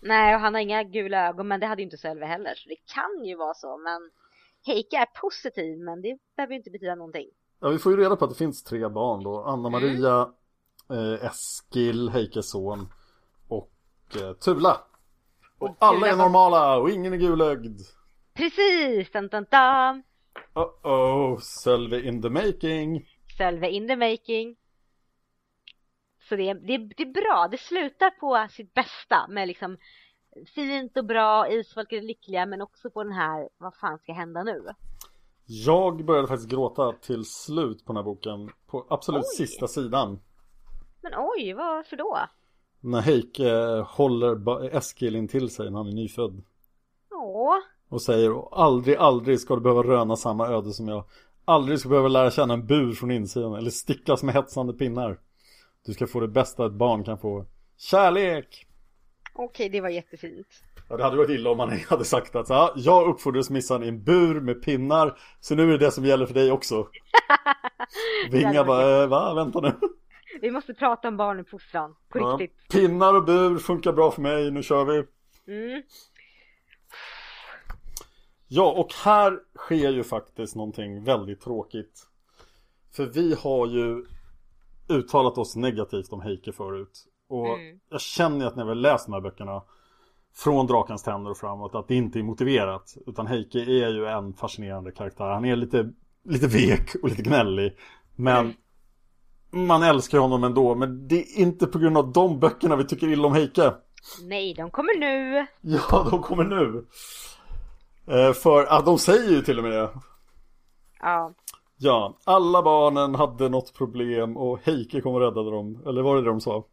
Nej, och han har inga gula ögon, men det hade ju inte Sölve heller. Så det kan ju vara så, men Heike är positiv, men det behöver ju inte betyda någonting. Ja, vi får ju reda på att det finns tre barn då. Anna-Maria, eh, Eskil, Heikes son och eh, Tula. Och alla Tula är normala och ingen är gulögd. Precis! Dun, dun, dun. Uh-oh, Sölve in the making. Sölve in the making. Så det, det, det är bra, det slutar på sitt bästa med liksom fint och bra, isfolket är lyckliga men också på den här, vad fan ska hända nu? Jag började faktiskt gråta till slut på den här boken På absolut Oj. sista sidan Men oj, varför då? När Heike håller ba- Eskil in till sig när han är nyfödd Åh, Och säger aldrig, aldrig ska du behöva röna samma öde som jag Aldrig ska du behöva lära känna en bur från insidan Eller stickas med hetsande pinnar Du ska få det bästa ett barn kan få Kärlek! okej det var jättefint. Ja, det hade varit illa om man hade sagt att så, här, jag uppfodrades missan i en bur med pinnar Så nu är det det som gäller för dig också Vinga bara, eh, va? Vänta nu Vi måste prata om barnuppfostran, på Ja, riktigt. Pinnar och bur funkar bra för mig, nu kör vi Mm. Ja, och här sker ju faktiskt någonting väldigt tråkigt För vi har ju uttalat oss negativt om Heike förut Och Mm. jag känner att när vi har läst de här böckerna Från Drakens tänder och framåt att det inte är motiverat. Utan Heike är ju en fascinerande karaktär. Han är lite, lite vek och lite gnällig. Men Man älskar honom ändå. Men det är inte på grund av de böckerna vi tycker illa om Heike. Nej, de kommer nu. Ja, de kommer nu. Eh, För att de säger ju till och med det. Ja, Ja, alla barnen hade något problem och Heike kom och räddade dem. Eller var det det de sa?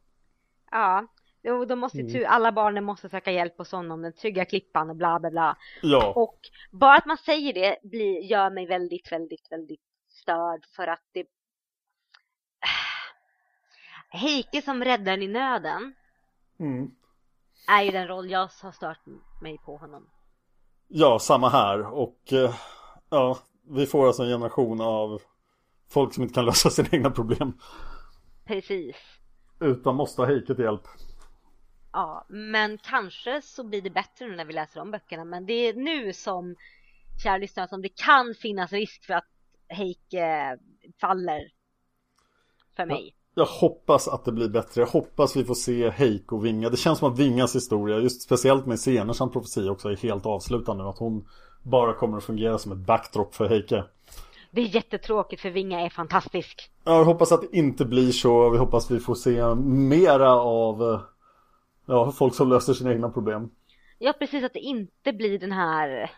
ja. Jo, de måste Mm. tu- alla barnen måste söka hjälp hos honom, den trygga klippan och bla bla bla. Ja, Och bara att man säger det blir, gör mig väldigt, väldigt, väldigt störd för att det... Heike som räddaren i nöden mm. är ju den roll jag har stört mig på honom. ja samma här och eh, ja, vi får alltså en generation av folk som inte kan lösa sina egna problem Precis. utan måste ha Heike till hjälp. Ja, men kanske så blir det bättre nu när vi läser om böckerna. Men det är nu som, kära lyssnare, som det kan finnas risk för att Heike faller för mig. Jag hoppas att det blir bättre. Jag hoppas vi får se Heike och Vinga. Det känns som att Vingas historia, just speciellt med Senersans profetia också, är helt avslutande. Att hon bara kommer att fungera som ett backdrop för Heike. Det är jättetråkigt för Vinga är fantastisk. Ja, jag hoppas att det inte blir så. Vi hoppas vi får se mera av eh, ja, folk som löser sina egna problem. Ja, precis att det inte blir den här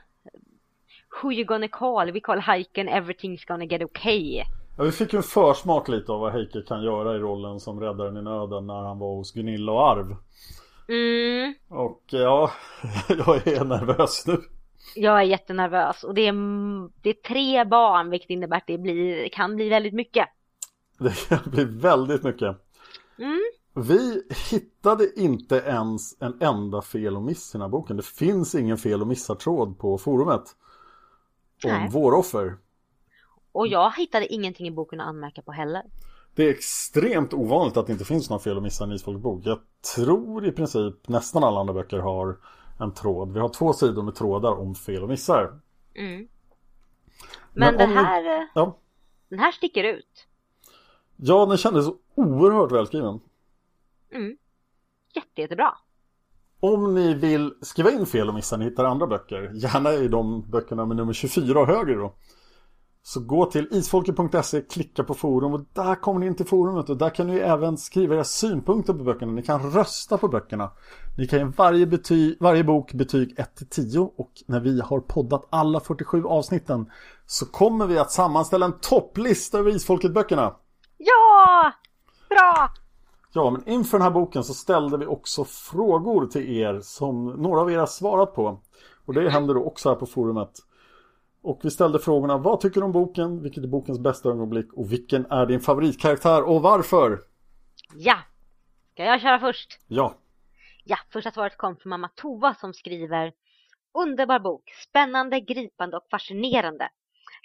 Who you gonna call? We call Heiken, everything's gonna get okay. Ja, vi fick ju en försmak lite av vad Heike kan göra i rollen som räddaren i nöden när han var hos Gunilla och Arv. Mm, Och ja, jag är nervös nu. jag är jättenervös och det är, det är tre barn vilket innebär att det blir, kan bli väldigt mycket. Det kan bli väldigt mycket. Mm. Vi hittade inte ens en enda fel och miss i den här boken. Det finns ingen fel och missar-tråd på forumet. Om Nej. våra offer. Och jag hittade ingenting i boken att anmärka på heller. Det är extremt ovanligt att det inte finns några fel och missar i en Isfolkbok. Jag tror i princip nästan alla andra böcker har en tråd. Vi har två sidor med trådar om fel och missar. Mm. Men Men, vi- här, eh, Ja, den här sticker ut. ja den kändes oerhört välskriven. Mm. Jätte, jättebra. Om ni vill skriva in fel och missar ni hittar andra böcker, gärna i de böckerna med nummer 24 och högre då. Så gå till isfolket.se, klicka på forum och där kommer ni in till forumet och där kan ni även skriva era synpunkter på böckerna. Ni kan rösta på böckerna. Ni kan ge varje, bety- varje bok betyg 1-10 och när vi har poddat alla 47 avsnitten så kommer vi att sammanställa en topplista över Isfolket-böckerna. Ja! Bra! Ja, men inför den här boken så ställde vi också frågor till er som några av er har svarat på. Och det händer då också här på forumet. Och vi ställde frågorna, vad tycker du om boken? Vilket är bokens bästa ögonblick? Och vilken är din favoritkaraktär och varför? Ja! Ska jag köra först? Ja, Ja, första svaret kom från mamma Tova som skriver Underbar bok, spännande, gripande och fascinerande.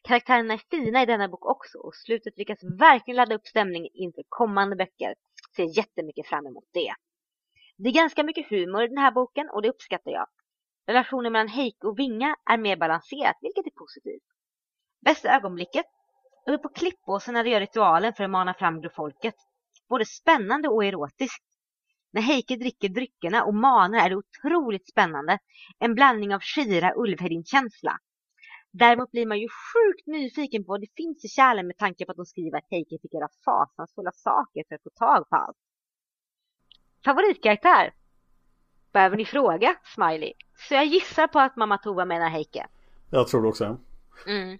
Karaktärerna är fina i denna bok också och slutet lyckas verkligen ladda upp stämningen inför kommande böcker. Ser jättemycket fram emot det. Det är ganska mycket humor i den här boken och det uppskattar jag. Relationen mellan Heike och Vinga är mer balanserat, vilket är positivt. Bästa ögonblicket? Uppe på klippåsen när de gör ritualen för att mana fram grofolket. Både spännande och erotiskt. När Heike dricker dryckerna och manar är det otroligt spännande. En blandning av Shira Ulvhedin-känsla. Däremot blir man ju sjukt nyfiken på vad det finns i kärlen med tanke på att de skriver att Heike fick göra fasansfulla saker för att få tag på allt. Favoritkaraktär? Behöver ni fråga, Smiley? Så jag gissar på att mamma Tova menar Heike. Jag tror det också. Mm.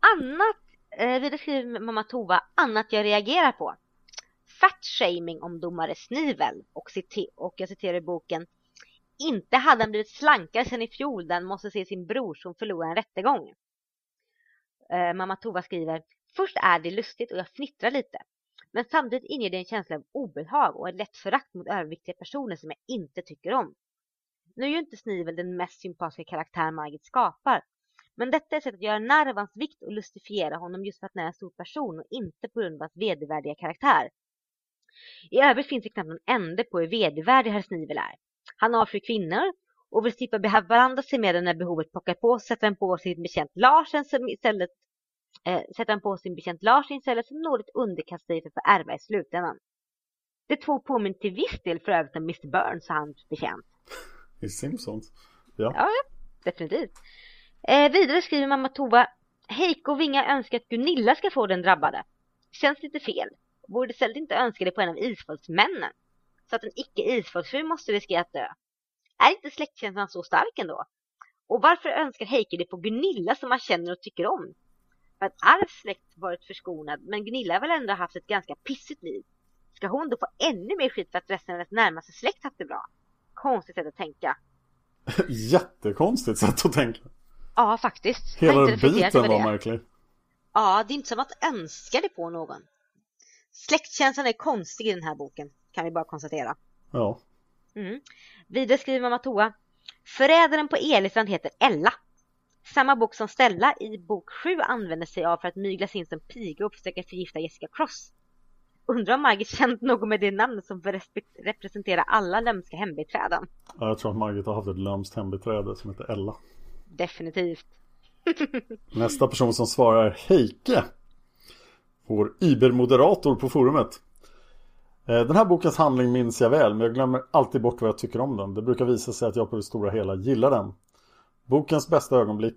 Annat, eh, vidare skriver mamma Tova, annat jag reagerar på. Fat-shaming om domare Snivel och, och jag citerar i boken inte hade han blivit slankare sen i fjol där han måste se sin bror som förlorar en rättegång. Eh, mamma Tova skriver Först är det lustigt och jag fnittrar lite. Men samtidigt inger det en känsla av obehag och ett lätt förakt mot överviktiga personer som jag inte tycker om. Nu är ju inte Snivel den mest sympatiska karaktär Margit skapar. Men detta är ett sätt att göra narr av hans vikt och lustifiera honom just för att han är en stor person och inte på grund av hans vedervärdiga karaktär. I övrigt finns det knappt någon ände på hur vedervärdig herr Snivel är. Han avskyr kvinnor och vill slippa beblanda sig med dem när behovet pockar på sätter han på sin bekänt Larsen som istället eh, sätter han på sin bekänt Larsen istället som något underkastar sig för att ärva i slutändan. Det två påminner till viss del för övrigt om Mr. Burns och hans bekänt. I Simpsons? Ja. Ja, definitivt. Eh, vidare skriver mamma Tova Heiko och Vinga önskar att Gunilla ska få den drabbade. Känns lite fel. Borde istället inte önska det på en av isfolksmännen så att en icke-isfolksfru måste riskera att dö. Är inte släktkänslan så stark ändå? Och varför önskar Heike det på Gunilla som man känner och tycker om? För att all släkt varit förskonad, men Gunilla har väl ändå haft ett ganska pissigt liv. Ska hon då få ännu mer skit för att resten av hennes närmaste släkt haft det bra? Konstigt sätt att tänka. Jättekonstigt sätt att tänka. Ja, faktiskt. Hela biten var märklig. Ja, det är inte som att önska det på någon. Släktkänslan är konstig i den här boken kan vi bara konstatera. Ja. Mm. Vidare skriver mamma Toa. Förrädaren på Elistrand heter Ella. Samma bok som Stella i bok 7 använder sig av för att mygla sig in som piga och försöka förgifta Jessica Cross. Undrar om Margit känt något med det namnet som representerar alla lömska hembiträden. Ja, jag tror att Margit har haft ett lömskt hembiträde som heter Ella. Definitivt. Nästa person som svarar Heike. Vår Iber-moderator på forumet. Eh, den här bokens handling minns jag väl men jag glömmer alltid bort vad jag tycker om den. Det brukar visa sig att jag på det stora hela gillar den. Bokens bästa ögonblick.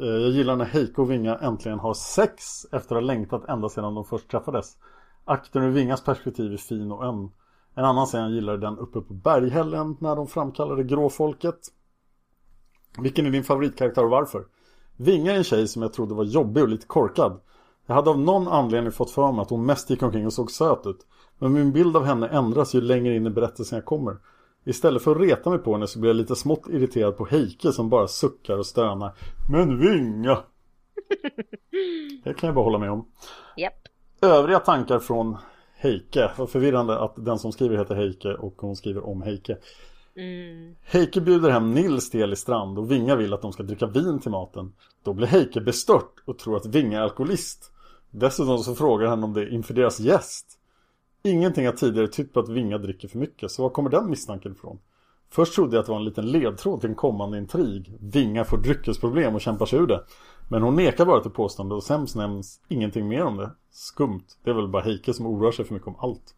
Eh, jag gillar när Heiko och Vinga äntligen har sex efter att ha längtat ända sedan de först träffades. Akten ur Vingas perspektiv är fin och öm. En annan scen jag gillar den uppe på berghällen när de framkallade gråfolket. Vilken är din favoritkaraktär och varför? Vinga är en tjej som jag trodde var jobbig och lite korkad. Jag hade av någon anledning fått för mig att hon mest gick omkring och såg söt ut. Men min bild av henne ändras ju längre in i berättelsen jag kommer. Istället för att reta mig på henne så blir jag lite smått irriterad på Heike som bara suckar och stönar. Men vinga! Det kan jag bara hålla med om. Yep. Övriga tankar från Heike. Vad förvirrande att den som skriver heter Heike och hon skriver om Heike. Mm. Heike bjuder hem Nils till Elistrand och Vinga vill att de ska dricka vin till maten. Då blir Heike bestört och tror att Vinga är alkoholist. Dessutom så frågar han om det inför deras gäst. Ingenting har tidigare tytt på att Vinga dricker för mycket, så var kommer den misstanken ifrån? Först trodde jag att det var en liten ledtråd till en kommande intrig. Vinga får dryckesproblem och kämpar sig ur det. Men hon nekar bara till påstående och sen nämns ingenting mer om det. Skumt. Det är väl bara Heike som oroar sig för mycket om allt.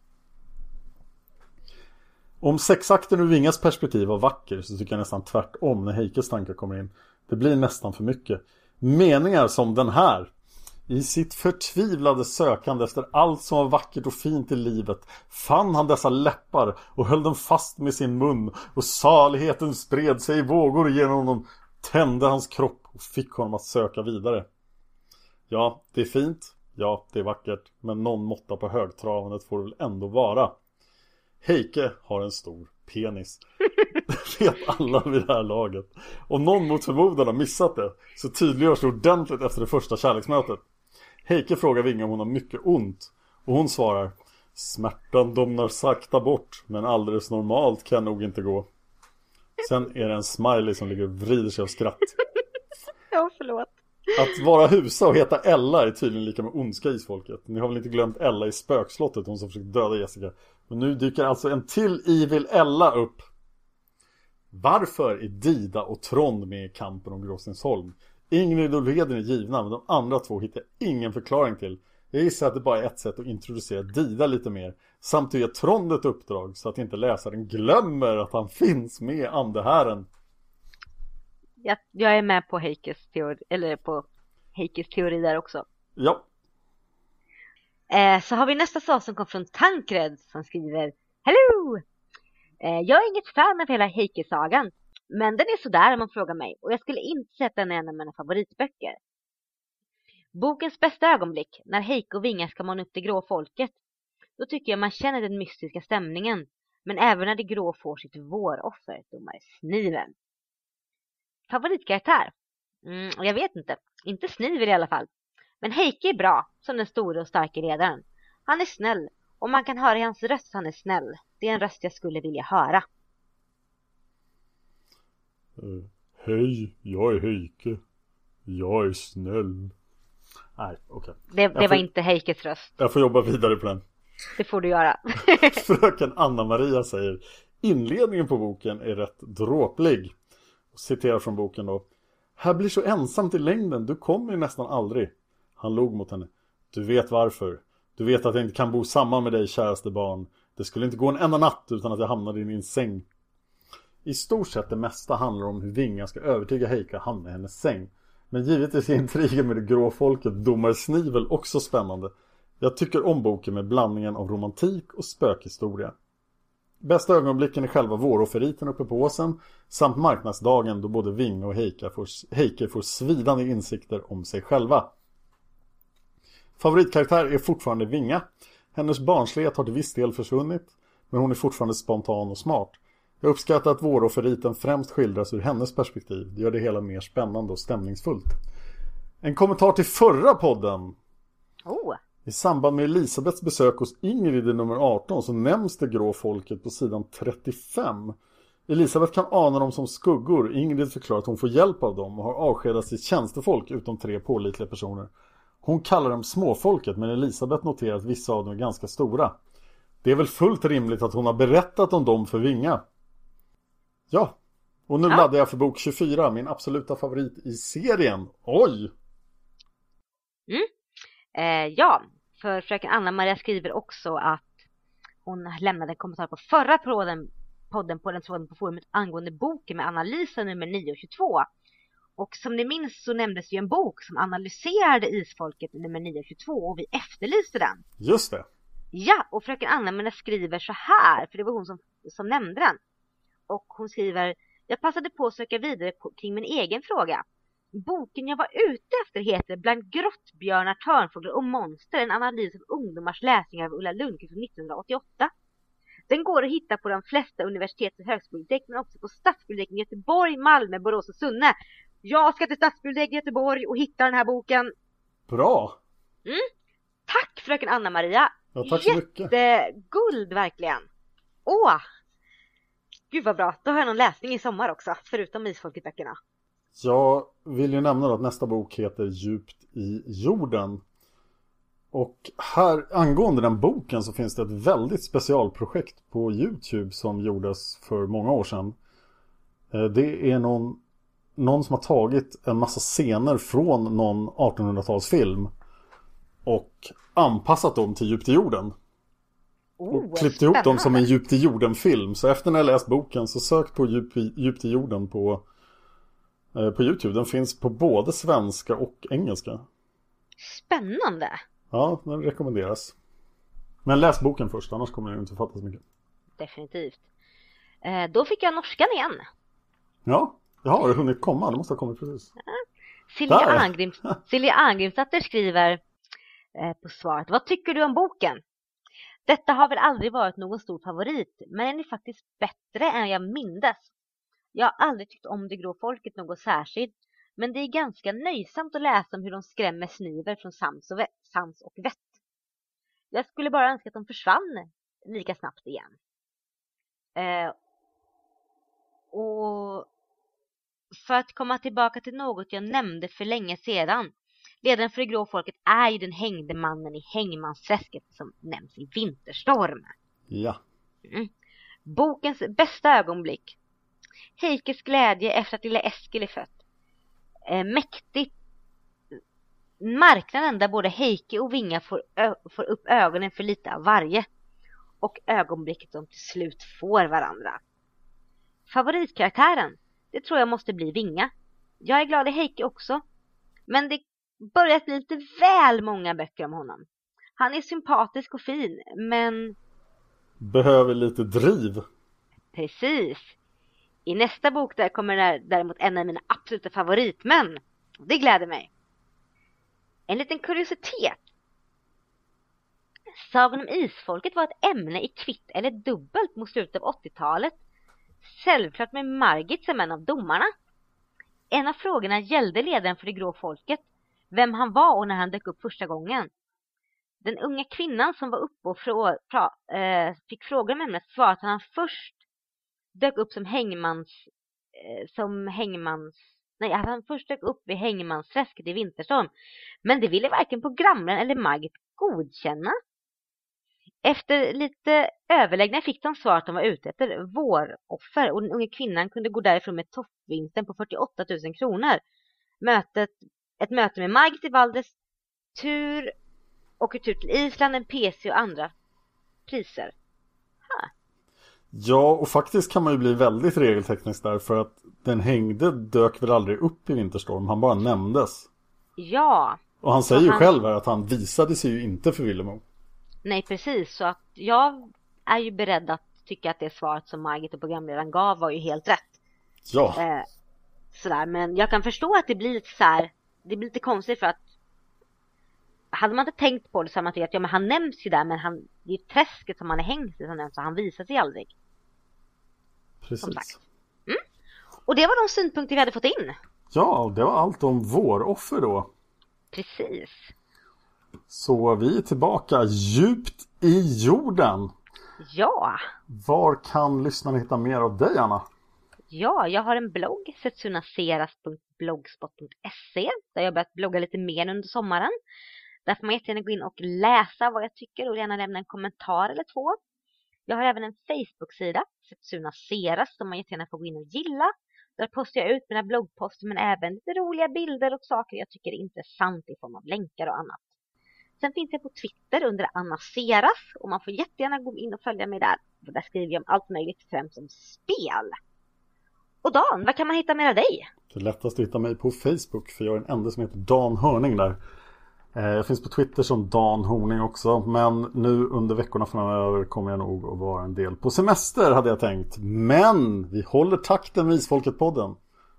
Om sexakten ur Vingas perspektiv var vacker så tycker jag nästan tvärtom när Heikes tankar kommer in. Det blir nästan för mycket. Meningar som den här i sitt förtvivlade sökande efter allt som var vackert och fint i livet fann han dessa läppar och höll dem fast med sin mun och saligheten spred sig i vågor genom honom, tände hans kropp och fick honom att söka vidare. Ja, det är fint. Ja, det är vackert. Men någon måtta på högtravandet får det väl ändå vara. Heike har en stor penis. Det vet alla vid det här laget. Om någon mot förmodan har missat det så tydliggörs det ordentligt efter det första kärleksmötet. Heike frågar Vinga om hon har mycket ont och hon svarar Smärtan domnar sakta bort men alldeles normalt kan nog inte gå. Sen är det en smiley som ligger och vrider sig av skratt. Ja, förlåt. Att vara husa och heta Ella är tydligen lika med ondska i folket. Ni har väl inte glömt Ella i spökslottet, hon som försökte döda Jessica. Men nu dyker alltså en till Evil Ella upp. Varför är Dida och Trond med i kampen om Gråstensholm? Ingrid och Leden är givna men de andra två hittar ingen förklaring till. Jag gissar att det bara är ett sätt att introducera Dida lite mer. Samt att ge Trond ett uppdrag så att inte läsaren glömmer att han finns med andehären. jag, jag är med på Heikes teori, eller på Heikes teori där också. Ja. Eh, så har vi nästa svar som kom från Tankred som skriver Hello! Eh, jag är inget fan av hela Heike-sagan, men den är sådär om man frågar mig och jag skulle inte säga att den är en av mina favoritböcker. Bokens bästa ögonblick, när Heike och Vinga ska mana upp det grå folket. Då tycker jag man känner den mystiska stämningen, men även när det grå får sitt våroffer, domare Sniven. Favoritkaraktär? Mm, jag vet inte. Inte Snivel i alla fall. Men Heike är bra, som den stora och starka ledaren. Han är snäll, och man kan höra i hans röst att han är snäll. Det är en röst jag skulle vilja höra. Uh, hej, jag är Heike. Jag är snäll. Nej, okej. Okay. Det, det var inte Heikes röst. Jag får jobba vidare på den. Det får du göra. Fröken Anna-Maria säger Inledningen på boken är rätt dråplig. Citerar från boken då. Här blir så ensamt i längden, du kommer ju nästan aldrig. Han log mot henne. Du vet varför. Du vet att jag inte kan bo samman med dig, käraste barn. Det skulle inte gå en enda natt utan att jag hamnade i din säng. I stort sett det mesta handlar om hur Vinga ska övertyga Heika att hamna i hennes säng. Men givetvis är intrigen med det grå folket Domare Snivel också spännande. Jag tycker om boken med blandningen av romantik och spökhistoria. Bästa ögonblicken är själva vårofferiten uppe på åsen samt marknadsdagen då både Vinge och Heike får, Heike får svidande insikter om sig själva. Favoritkaraktär är fortfarande Vinga. Hennes barnslighet har till viss del försvunnit, men hon är fortfarande spontan och smart. Jag uppskattar att vårofferiten främst skildras ur hennes perspektiv. Det gör det hela mer spännande och stämningsfullt. En kommentar till förra podden. Oh. I samband med Elisabeths besök hos Ingrid i nummer 18 så nämns det grå folket på sidan 35. Elisabeth kan ana dem som skuggor. Ingrid förklarar att hon får hjälp av dem och har avskedat sitt tjänstefolk utom tre pålitliga personer. Hon kallar dem småfolket men Elisabeth noterar att vissa av dem är ganska stora. Det är väl fullt rimligt att hon har berättat om dem för Vinga. Ja, och nu ja. laddar jag för bok 24, min absoluta favorit i serien. Oj! Mm. Eh, ja, för fröken Anna-Maria skriver också att hon lämnade en kommentar på förra podden, podden på den tråden på forumet angående boken med analysen nummer 9 och 22. Och som ni minns så nämndes ju en bok som analyserade isfolket nummer 922 och vi efterlyste den. Just det. Ja, och fröken Anna skriver så här, för det var hon som, som nämnde den. Och hon skriver, jag passade på att söka vidare kring min egen fråga. Boken jag var ute efter heter Bland grottbjörnar, törnfåglar och monster, en analys av ungdomars läsningar av Ulla Lundqvist från 1988. Den går att hitta på de flesta universitets och högskolebibliotek men också på stadsbiblioteken i Göteborg, Malmö, Borås och Sunne. Jag ska till stadsbiblioteket i Göteborg och hitta den här boken. Bra! Mm. Tack fröken Anna-Maria. Ja, tack så mycket. Jätteguld verkligen. Åh! Gud vad bra. Då har jag någon läsning i sommar också, förutom Isfolket-böckerna. Jag vill ju nämna att nästa bok heter Djupt i jorden. Och här angående den boken så finns det ett väldigt specialprojekt på Youtube som gjordes för många år sedan. Eh, det är någon någon som har tagit en massa scener från någon 1800-talsfilm och anpassat dem till djupt i jorden. Oh, och klippt ihop dem som en djupt i jorden-film. Så efter när jag läst boken så sök på djup i, djupt i jorden på, eh, på Youtube. Den finns på både svenska och engelska. Spännande! Ja, den rekommenderas. Men läs boken först, annars kommer det inte fatta så mycket. Definitivt. Eh, då fick jag norskan igen. Ja, Ja, har hunnit komma? Det måste ha kommit precis. Silja Angrimsdatter skriver eh, på svaret. Vad tycker du om boken? Detta har väl aldrig varit någon stor favorit, men den är faktiskt bättre än jag mindes. Jag har aldrig tyckt om det grå folket något särskilt, men det är ganska nöjsamt att läsa om hur de skrämmer sniver från sans och, sans och vett. Jag skulle bara önska att de försvann lika snabbt igen. Eh, och för att komma tillbaka till något jag nämnde för länge sedan. Ledaren för det grå folket är ju den hängde mannen i Hängmansträsket som nämns i Vinterstorm. Ja. Mm. Bokens bästa ögonblick. Heikes glädje efter att lilla Eskil är fött. Eh, mäktigt. Marknaden där både Heike och Vinga får, får upp ögonen för lite av varje. Och ögonblicket de till slut får varandra. Favoritkaraktären? Det tror jag måste bli Vinga. Jag är glad i Heike också. Men det börjat bli lite väl många böcker om honom. Han är sympatisk och fin, men... Behöver lite driv. Precis. I nästa bok där kommer däremot en av mina absoluta favoritmän. Det gläder mig. En liten kuriositet. Sagan om Isfolket var ett ämne i kvitt eller dubbelt mot slutet av 80-talet. Självklart med Margit som en av domarna. En av frågorna gällde ledaren för det grå folket, vem han var och när han dök upp första gången. Den unga kvinnan som var uppe och frå, pra, eh, fick frågan om ämnet svarade att han först dök upp som hängmans, eh, som hängmans, nej att han först dök upp vid hängmansträsket i Vinterstorm. Men det ville varken programledaren eller Margit godkänna. Efter lite överläggningar fick de svar att de var ute efter våroffer och den unga kvinnan kunde gå därifrån med toppvinsten på 48 000 kronor. Mötet, ett möte med Margit i Valdes, tur åker tur till Island, en PC och andra priser. Ha. Ja, och faktiskt kan man ju bli väldigt regelteknisk där för att den hängde dök väl aldrig upp i Vinterstorm, han bara nämndes. Ja. Och han säger ju han... själv här att han visade sig ju inte för Villemo. Nej, precis. Så att jag är ju beredd att tycka att det svaret som Margit och programledaren gav var ju helt rätt. Ja. Eh, sådär, men jag kan förstå att det blir så här, det blir lite konstigt för att hade man inte tänkt på det så hade man tänkt att ja, men han nämns ju där men han, det är ju träsket som han är hängt i som nämns så han visar sig aldrig. Precis. Mm. Och det var de synpunkter vi hade fått in. Ja, det var allt om våroffer då. Precis. Så vi är tillbaka djupt i jorden. Ja. Var kan lyssnarna hitta mer av dig, Anna? Ja, jag har en blogg, blogspot.se där jag börjat blogga lite mer under sommaren. Där får man jättegärna gå in och läsa vad jag tycker och gärna lämna en kommentar eller två. Jag har även en Facebook-sida, Setsuna Seras, som man jättegärna får gå in och gilla. Där postar jag ut mina bloggposter men även lite roliga bilder och saker jag tycker är intressant i form av länkar och annat. Sen finns jag på Twitter under Anna Seras och man får jättegärna gå in och följa mig där. För där skriver jag om allt möjligt, främst om spel. Och Dan, vad kan man hitta mer av dig? Det är lättast att hitta mig på Facebook för jag är den enda som heter Dan Hörning där. Eh, jag finns på Twitter som Dan Horning också men nu under veckorna framöver kommer jag nog att vara en del på semester hade jag tänkt. Men vi håller takten med Isfolket-podden.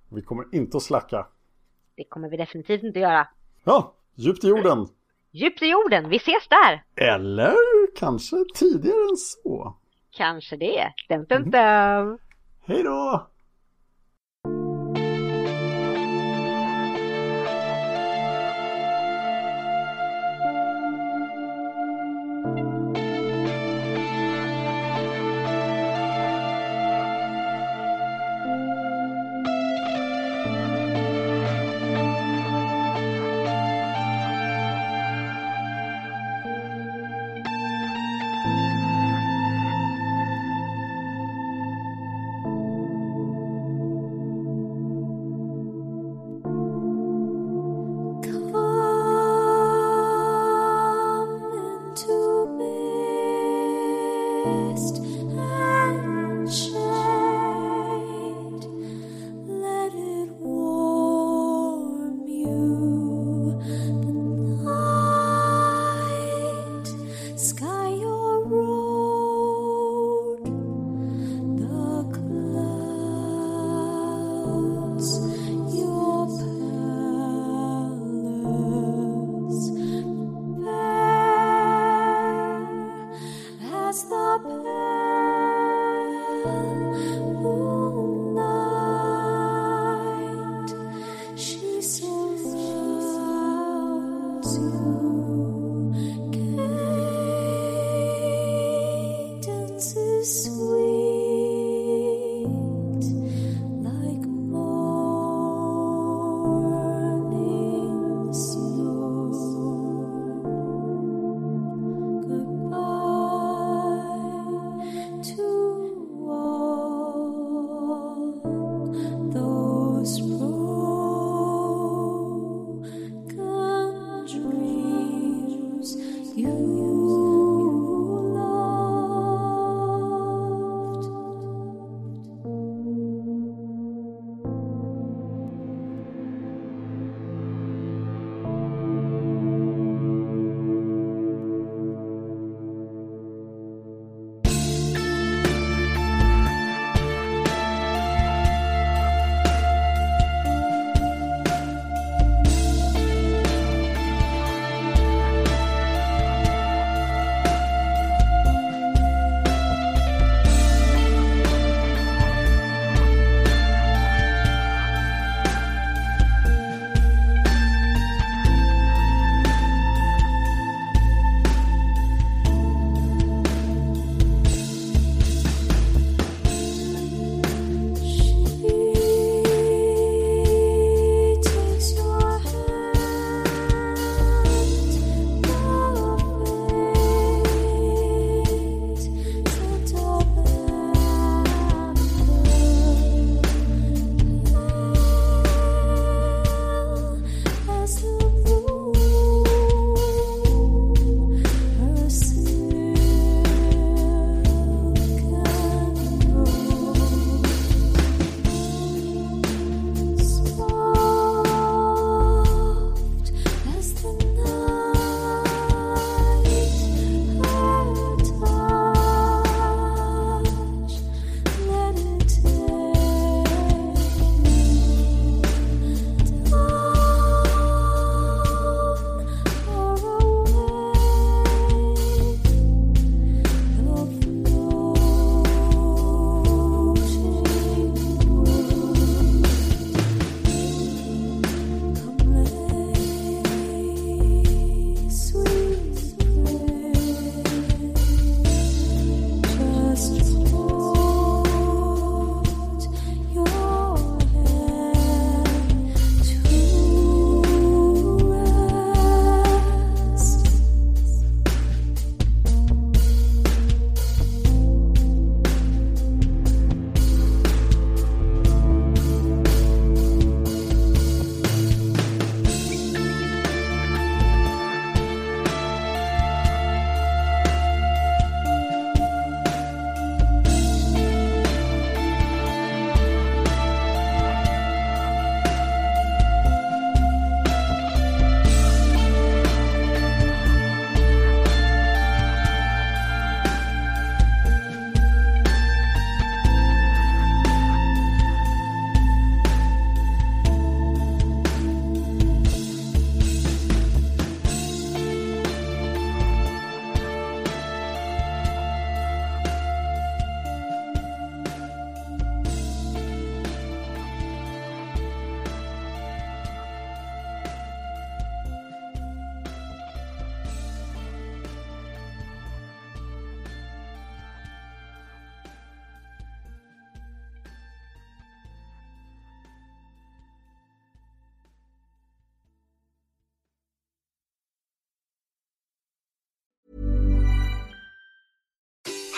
Vi kommer inte att slacka. Det kommer vi definitivt inte göra. Ja, djupt i jorden. Djupt i jorden, vi ses där! Eller kanske tidigare än så. Kanske det. Dum, dum, dum. Hej då!